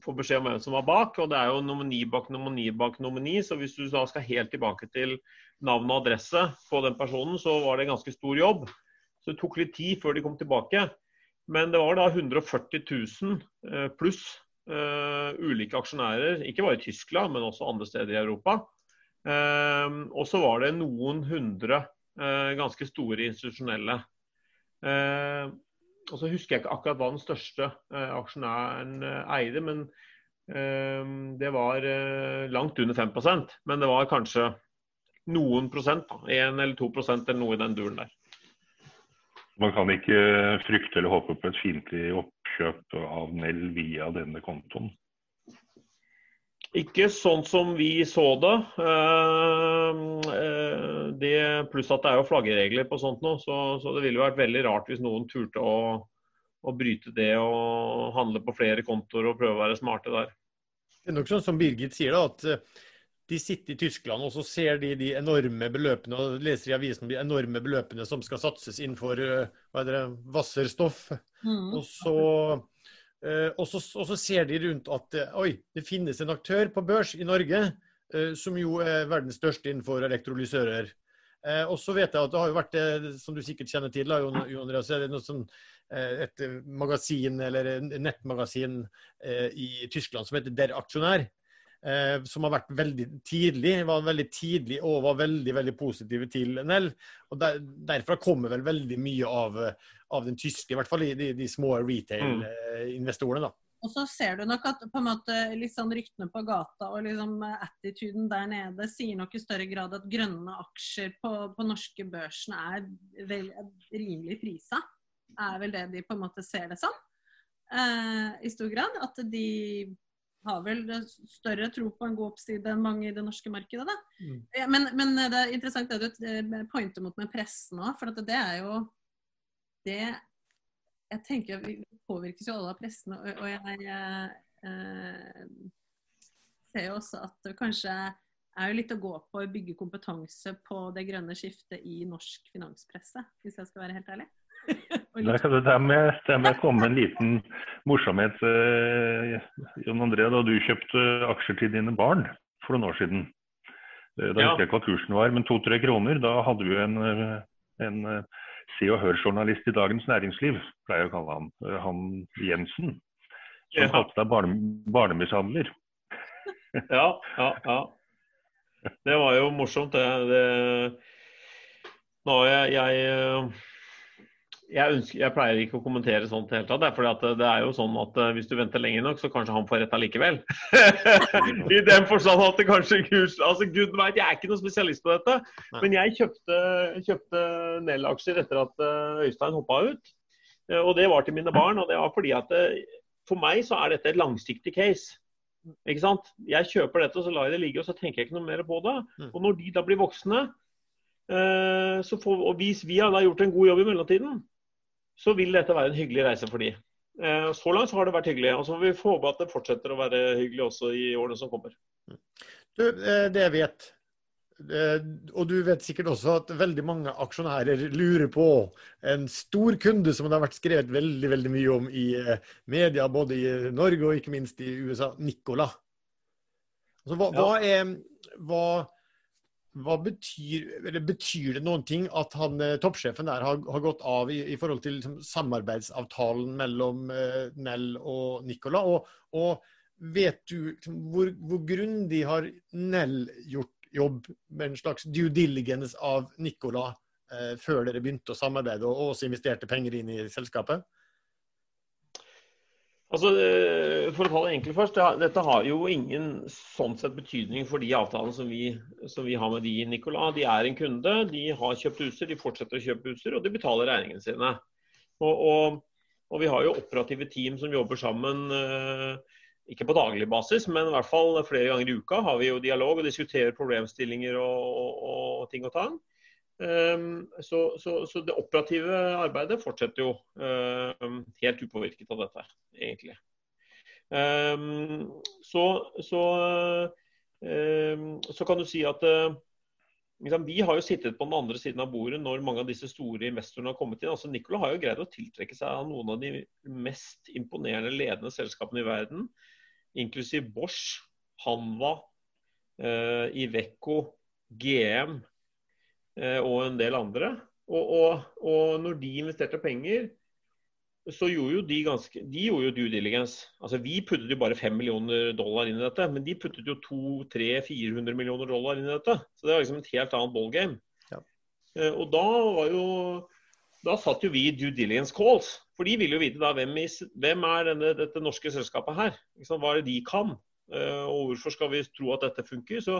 få beskjed om hvem som var bak. og Det er jo nomini bak nomini bak nomini. Så hvis du da skal helt tilbake til navn og adresse på den personen, så var det en ganske stor jobb. Så det tok litt tid før de kom tilbake. Men det var da 140 000 eh, pluss uh, ulike aksjonærer, ikke bare i Tyskland, men også andre steder i Europa. Uh, og så var det noen hundre ganske store institusjonelle. og så husker jeg ikke akkurat hva den største aksjonæren eide, men det var langt under 5% Men det var kanskje noen prosent, 1 eller 2 prosent eller noe i den duren der. Man kan ikke frykte eller håpe på et fiendtlig oppkjøp av Nell via denne kontoen? Ikke sånn som vi så det. Eh, eh, det pluss at det er jo flaggeregler på sånt nå, så, så, det ville vært veldig rart hvis noen turte å, å, bryte det og handle på flere kontoer og prøve å være smarte der. Det er nok sånn som Birgit sier, da, at eh, de sitter i Tyskland og så ser de de enorme beløpene og leser i avisen de enorme beløpene som skal satses innenfor eh, hva er det, Wasserstoff. Mm. Og, så, og, så, og, så, ser de rundt at eh, oi, det finnes en aktør på børs i Norge som jo er verdens største innenfor elektrolysører. Og så vet jeg at det har jo vært, som du sikkert kjenner til, da, Jon, Andreas, er det noe sånn, et magasin eller nettmagasin i Tyskland som heter Der Aksjonær eh, som har vært veldig tidlig, var veldig tidlig og var veldig veldig positive til Nell. og der, Derfra kommer vel veldig mye av, av den tyske, i hvert fall de, de små retail-investorene. da. Og så ser du nok at på en måte sånn ryktene på gata og liksom attituden der nede sier nok i større grad at grønne aksjer på, på norske børsen er vel, rimelig prisa. Er vel det de på en måte ser det som. Eh, I stor grad. At de har vel større tro på en god oppside enn mange i det norske markedet. Da. Mm. Men, men, det er interessant det du eh, pointer mot med pressen òg, for det er jo det Jeg tenker Vi påvirkes jo alle av pressen, og, og jeg eh, ser jo også at det kanskje er jo litt å gå på å bygge kompetanse på det grønne skiftet i norsk finanspresse, hvis jeg skal være helt ærlig. Der må, jeg, komme med en liten morsomhet. Eh, Jon André, da du kjøpte aksjer til dine barn for noen år siden. Eh, da ja. husker jeg ikke hva kursen var, men to-tre kroner. Da hadde vi en, eh, en Se og Hør-journalist i Dagens Næringsliv, pleier jeg å kalle han. Han Jensen. Som ja. kalte deg barne, barnemishandler. ja, ja, ja. Det var jo morsomt, det. det... Nå, jeg, jeg jeg, ønsker, jeg, pleier ikke å kommentere sånt i det hele tatt. For det, det er jo sånn at uh, hvis du venter lenge nok, så kanskje han får rett allikevel. I den forstand at det kanskje Gud, altså Gud vet, Jeg er ikke noen spesialist på dette, men jeg kjøpte, kjøpte Nell-aksjer etter at uh, Øystein hoppa ut. Uh, og det var til mine barn. Og det var fordi at for meg så er dette et langsiktig case. Ikke sant? Jeg kjøper dette, og så lar jeg det ligge, og så tenker jeg ikke noe mer på det. Mm. Og når de da blir voksne, så får, og hvis vi har gjort en god jobb i mellomtiden, så vil dette være en hyggelig reise for de. Eh, så langt så har det vært hyggelig. og Så får vi håpe at det fortsetter å være hyggelig også i årene som kommer. Du, eh, det jeg vet, eh, og du vet sikkert også at veldig mange aksjonærer lurer på en stor kunde som det har vært skrevet veldig veldig mye om i media, både i Norge og ikke minst i USA, Nicola. Altså, hva, ja. hva, er, hva hva betyr, eller betyr, det noen ting at han, eh, toppsjefen der har, har gått av i, i forhold til liksom, samarbeidsavtalen mellom eh, Nell og Nicola? Og, og vet du liksom, hvor, hvor, grundig har Nell gjort jobb med en slags due diligence av Nicola eh, før dere begynte å samarbeide og også investerte penger inn i selskapet? Altså, eh, For å ta det enkelt først. Dette har jo ingen sånn sett betydning for de avtalene som vi, som vi har med de, Nicolas. De er en kunde, de har kjøpt utstyr, de fortsetter å kjøpe utstyr, og de betaler regningene sine. Og, og, og, Vi har jo operative team som jobber sammen, eh, ikke på daglig basis, men i hvert fall flere ganger i uka har vi jo dialog og diskuterer problemstillinger og, og ting og tang. Ehm, så, så, så, det operative arbeidet fortsetter jo ehm, helt upåvirket av dette, egentlig. Ehm, så, så, så kan du si at eh, vi har jo sittet på den andre siden av bordet når mange av disse store investorene har kommet inn. Altså Nicola har jo greid å tiltrekke seg av noen av de mest imponerende ledende selskapene i verden, inklusiv Bosch, Hanva, uh, Iveco, GM, Eh, og en del andre. Og, og, og, når de investerte penger, så gjorde jo de ganske De gjorde jo due diligence. Altså Vi puttet jo bare 5 millioner dollar inn i dette, men de puttet jo 200-400 millioner dollar inn i dette. Så det var liksom et helt annet ballgame. Ja. Eh, og da var jo Da satt jo vi i due diligence calls. For de ville jo vite da hvem, i, hvem er denne, dette norske selskapet her? Hva er det de kan? Eh, og hvorfor skal vi tro at dette funker? Så,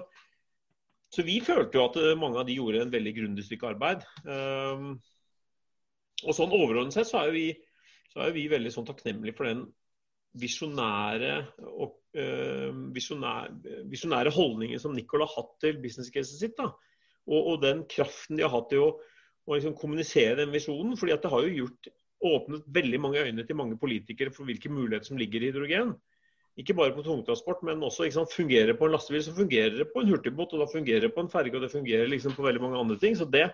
så vi følte jo at mange av de gjorde en veldig grundig stykke arbeid. Um, og sånn overordnet sett så er jo vi er vi veldig sånn takknemlige for den visjonære, uh, visjonære, holdningen som Nicol har hatt til business-caset sitt. da. Og, og, den kraften de har hatt til å, å liksom kommunisere den visjonen. fordi at det har jo gjort, åpnet veldig mange øyne til mange politikere for hvilke muligheter som ligger i hydrogen. Ikke bare på tungtransport, men også ikke sant, fungerer på en lastebil, så fungerer det på en hurtigbåt, og da fungerer det på en ferge, og det fungerer liksom på veldig mange andre ting. Så det,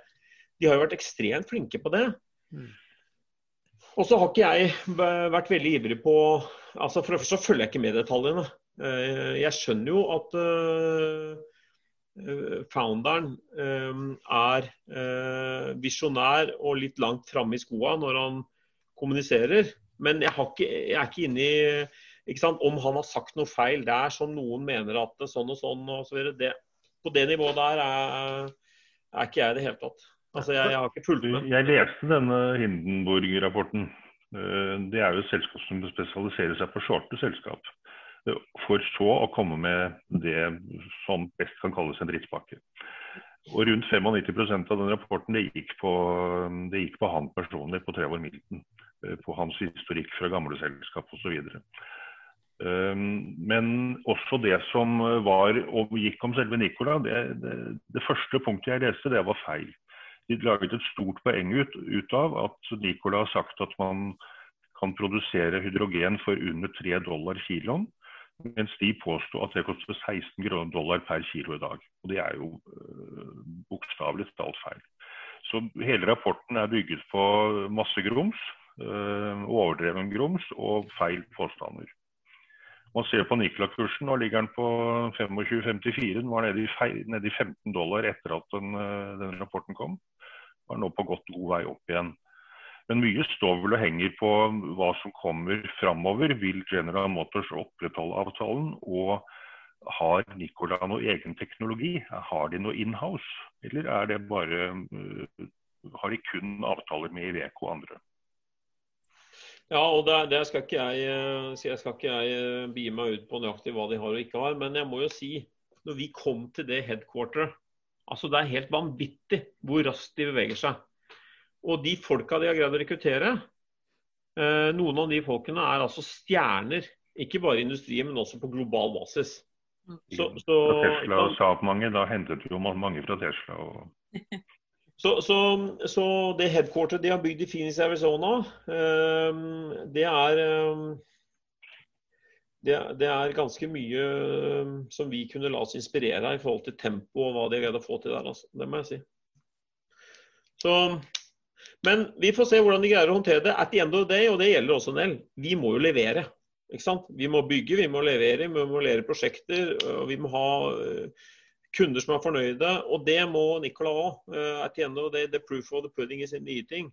de har jo vært ekstremt flinke på det. Mm. Og så har ikke jeg vært veldig ivrig på altså For det første så følger jeg ikke med detaljene. Eh, jeg skjønner jo at eh, founderen eh, er visjonær og litt langt framme i skoa når han kommuniserer. Men jeg, ikke, jeg er ikke inne i om han har sagt noe feil der som noen mener at det sånn og sånn osv. så. På det nivået der er, er ikke jeg i det hele tatt. Altså, jeg, jeg, har ikke fulgt med. Jeg leste denne Hindenburg-rapporten. Eh, det er jo et selskap som spesialiserer seg på shorte selskap. Eh, for så å komme med det som best kan kalles en drittpakke. Og rundt 95% av den rapporten det gikk, på, det gikk på han personlig, på Trevor Milton. Eh, på hans historikk fra gamle selskap osv. Men også det som var og gikk om selve Nicola, det, det, det første punktet jeg leste, det var feil de laget et stort poeng ut, ut, av at Nicola har sagt at man kan produsere hydrogen for under 3 dollar kiloen. Mens de påsto at det koster 16 dollar per kilo i dag. Og Det er jo øh, bokstavelig talt feil. Så hele rapporten er bygget på masse grums, øh, overdreven grums og feil påstander. Man ser på Nikola-kursen, nå ligger den på 25,54. Den var nede i, nede i 15 dollar etter at den, øh, den rapporten kom Den er nå på godt god vei opp igjen. Men mye står vel og henger på hva som kommer framover. Vil General Motors opprettholde avtalen? Og har Nicola noe egen teknologi? Har de noe inhouse? Eller er det bare uh, Har de kun avtaler med Iveco og andre? Ja, og det, det skal ikke jeg uh, jeg skal ikke jeg uh, bie meg ut på nøyaktig hva de har og ikke har. Men jeg må jo si, når vi kom til det headquarteret Altså Det er helt vanvittig hvor raskt de beveger seg. Og de folka de har greid å rekruttere, eh, noen av de folkene er altså stjerner. Ikke bare i industrien, men også på global basis. Mm. Så, så, Tesla og Saab-mange, da hentet jo mange fra Tesla. Og... så, så, så, det headquarteret de har bygd i Phoenix, Arizona, eh, det er eh, det, det, er ganske mye um, som vi kunne la oss inspirere av i forhold til tempo og hva de har greid å få til der. Altså. Det må jeg si. Så, men vi får se hvordan de greier å håndtere det. At the end of the day, og det gjelder også Nell, vi må jo levere. Ikke sant? Vi må bygge, vi må levere, vi må levere prosjekter. og Vi må ha kunder som er fornøyde. Og det må Nicola òg. Uh, at the end of the the proof of the pudding is in the eating.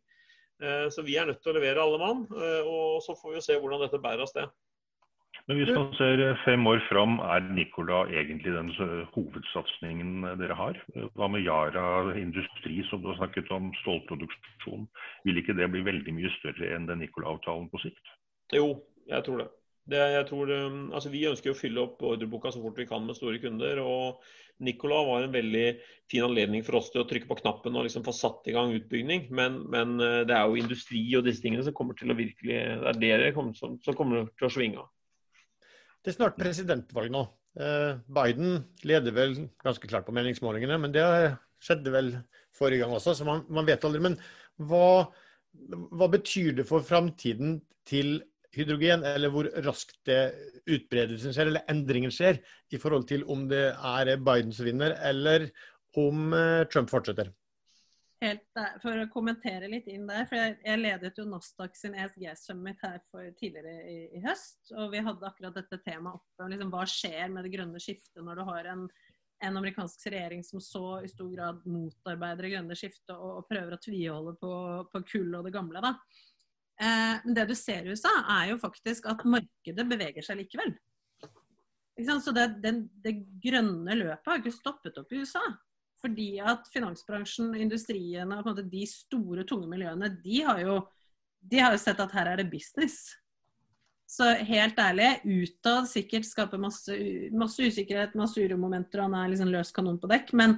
Uh, så vi er nødt til å levere alle mann. Og så får vi se hvordan dette bærer av sted. Men hvis man ser fem år fram, er Nicola egentlig den hovedsatsingen dere har? Hva med Yara industri, som du har snakket om, stålproduksjon? Vil ikke det bli veldig mye større enn den Nicola-avtalen på sikt? Jo, jeg tror det. Det tror, um, altså vi ønsker å fylle opp ordreboka så fort vi kan med store kunder. og Nicola var en veldig fin anledning for oss til å trykke på knappen og liksom få satt i gang utbygging. Men, men uh, det er jo industri og disse tingene som kommer til å virkelig Det er dere som, som kommer til å svinge av. Det er snart presidentvalg nå. Eh, Biden leder vel ganske klart på meningsmålingene, men det skjedde vel forrige gang også, så man, man vet aldri. Men hva, hva, betyr det for framtiden til hydrogen, eller hvor raskt det utbredelsen skjer, eller endringen skjer, i forhold til om det er Biden som vinner, eller om eh, Trump fortsetter? helt der, for å kommentere litt inn der, for jeg, jeg ledet jo Nasdaq sin ESG Summit her for tidligere i, i, høst. Og vi hadde akkurat dette temaet oppe. Liksom, hva skjer med det grønne skiftet når du har en, en amerikansk regjering som så i stor grad motarbeider det grønne skiftet og, og prøver å tviholde på, på kull og det gamle. da. Eh, men det du ser i USA, er jo faktisk at markedet beveger seg likevel. Så det, det, det grønne løpet har ikke stoppet opp i USA. Fordi at finansbransjen, industriene, på en måte de store, tunge miljøene, de har jo, de har jo sett at her er det business. Så helt ærlig, utad sikkert skaper masse, masse usikkerhet, masse uromomenter, og han er liksom løs kanon på dekk. Men,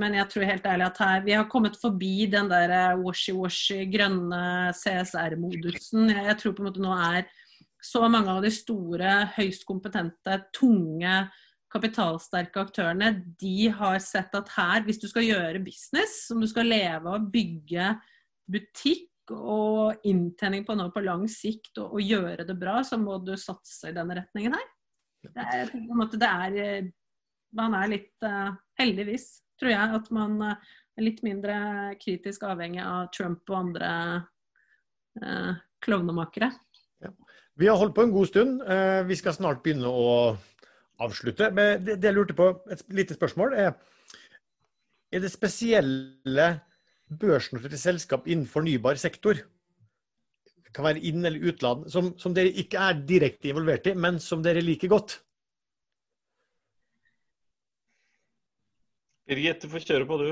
men, jeg tror helt ærlig at her, vi har kommet forbi den der eh, washy-washy, grønne CSR-modusen. Jeg, tror på en måte nå er så mange av de store, høyst kompetente, tunge, kapitalsterke aktørene, de har sett at her, hvis du skal gjøre business, om du skal leve av, bygge butikk, og inntjening på noe på lang sikt og, og, gjøre det bra, så må du satse i denne retningen her. Det er, på en måte, det er eh, Man er litt uh, Heldigvis, tror jeg, at man uh, er litt mindre kritisk avhengig av Trump og andre eh, klovnemakere. Ja. Vi har holdt på en god stund. Eh, vi skal snart begynne å avslutte. Men det, det jeg lurte på, et lite spørsmål, er er det spesielle børsnoterte selskap innen fornybar sektor. Det kan være inn- eller utland, som, som, dere ikke er direkte involvert i, men som dere liker godt. Birgit, du får kjøre på, du.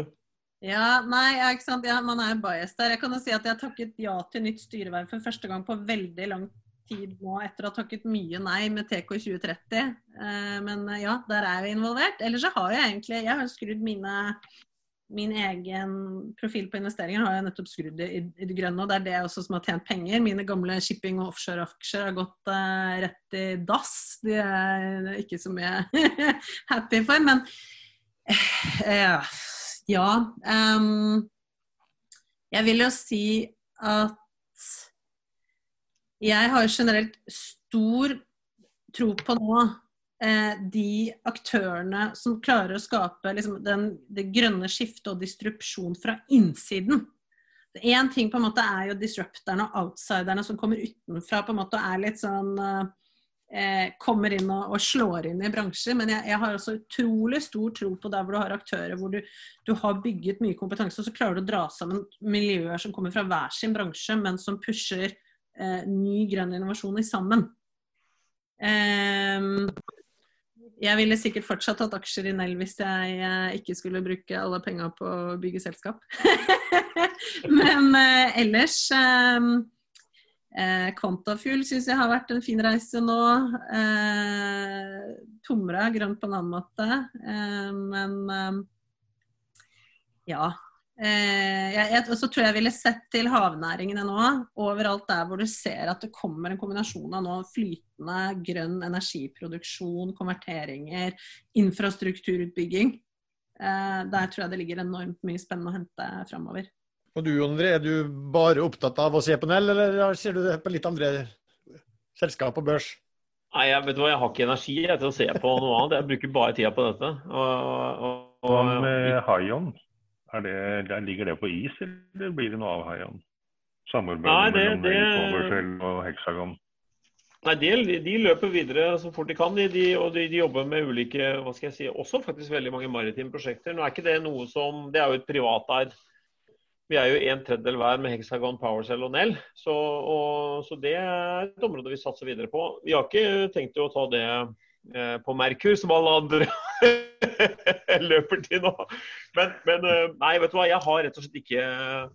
Ja, nei, ja, ikke sant? Ja, man er bias der. Jeg kan jo si at jeg har takket ja til nytt styreverv for første gang på veldig lang tid nå, etter å ha takket mye nei med TK 2030. Eh, men ja, der er vi involvert. Ellers så har jeg egentlig Jeg har skrudd mine min egen profil på investeringer har jeg nettopp skrudd i, i det grønne. og Det er det også som har tjent penger. Mine gamle shipping- og offshore-aksjer har gått uh, rett i dass. De er ikke så mye happy for. Men uh, ja um, Jeg vil jo si at jeg har generelt stor tro på nå eh, de aktørene som klarer å skape liksom, den, det grønne skiftet og distrupsjon fra innsiden. Én ting på en måte er jo disrupterne og outsiderne som kommer utenfra på en måte og er litt sånn eh, Kommer inn og, og, slår inn i bransjer. Men jeg, jeg, har også utrolig stor tro på der hvor du har aktører hvor du, du har bygget mye kompetanse, og så klarer du å dra sammen miljøer som kommer fra hver sin bransje, men som pusher eh, ny grønn innovasjon i sammen. Um, jeg ville sikkert fortsatt hatt aksjer i Nell hvis jeg eh, ikke skulle bruke alle penga på å bygge selskap. Men eh, ellers eh, eh, Quantafuel syns jeg har vært en fin reise nå. Eh, Tomra grønt på en annen måte. Eh, men eh, ja. Eh, jeg, jeg, så tror jeg ville sett til havnæringene nå, overalt der hvor du ser at det kommer en kombinasjon av nå flytende grønn energiproduksjon, konverteringer, infrastrukturutbygging. Eh, der tror jeg det ligger enormt mye spennende å hente framover. Og du André, er du bare opptatt av å se på Nell, eller ser du det på litt andre selskap og børs? Nei, jeg, vet du hva, jeg har ikke energi til å se på noe annet. Jeg bruker bare tida på dette. Og, og, og, med Haion? Ligger det på is, eller blir det noe av Haion? Samarbeidet mellom det, Powershell og Hexagon? Nei, de, de, løper videre så fort de kan. De, de og de, de, jobber med ulike hva skal jeg si, Også faktisk veldig mange maritime prosjekter. Nå er ikke det noe som Det er jo et privateid. Vi er jo en tredjedel hver med Hexagon, PowerCell og Nell. Så, og, så det er et område vi satser videre på. Vi har ikke tenkt å ta det eh, på Merkur, som alle andre løper til nå. Men, men, eh, nei, vet du hva. Jeg har rett og slett ikke eh,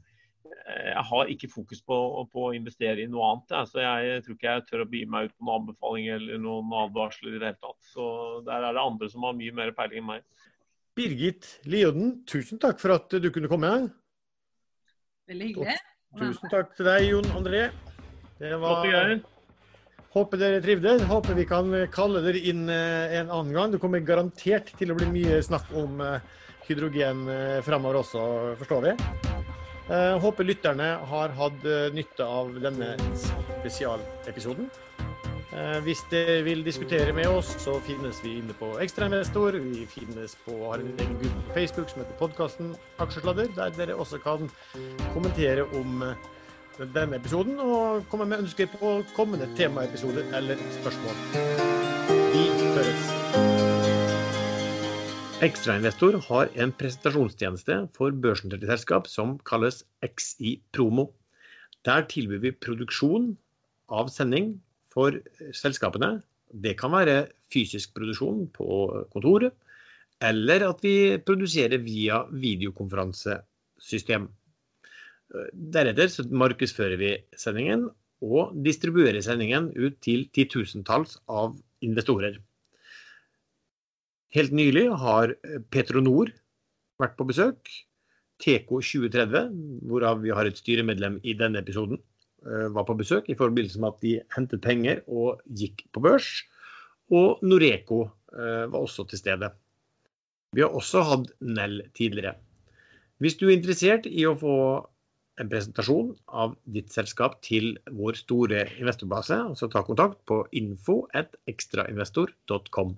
jeg har ikke fokus på, på å investere i noe annet. Altså, jeg tror ikke jeg tør å by meg ut på noen anbefalinger eller noen advarsler i det hele tatt. Så der er det andre som har mye mer peiling enn meg. Birgit Lioden, tusen takk for at du kunne komme. Veldig hyggelig. Tusen takk til deg, Jon André. Det var Håper dere trivdes. Håper vi kan kalle dere inn eh, en annen gang. Det kommer garantert til å bli mye snakk om eh, hydrogen framover fremover også, forstår vi. Håper lytterne har hatt nytte av denne spesialepisoden. Hvis dere vil diskutere med oss, så finnes vi inne på Ekstrainvestor. Vi finnes på, har en egen gruppe på Facebook som heter podkasten Aksjesladder, der dere også kan kommentere om denne episoden og komme med ønsker på kommende temaepisoder eller spørsmål. Vi høres. Ekstrainvestor har en presentasjonstjeneste for børsnoterte selskap som kalles XI Promo. Der tilbyr vi produksjon av sending for selskapene. Det kan være fysisk produksjon på kontoret, eller at vi produserer via videokonferansesystem. Deretter markedsfører vi sendingen og distribuerer sendingen ut til titusentalls av investorer. Helt nylig har Petronor vært på besøk. TK 2030, hvorav vi har et styremedlem i denne episoden, var på besøk i forbindelse med at de hentet penger og gikk på børs. Og Noreco var også til stede. Vi har også hatt Nell tidligere. Hvis du er interessert i å få en presentasjon av ditt selskap til vår store investorbase, så ta kontakt på info at ekstrainvestor.com.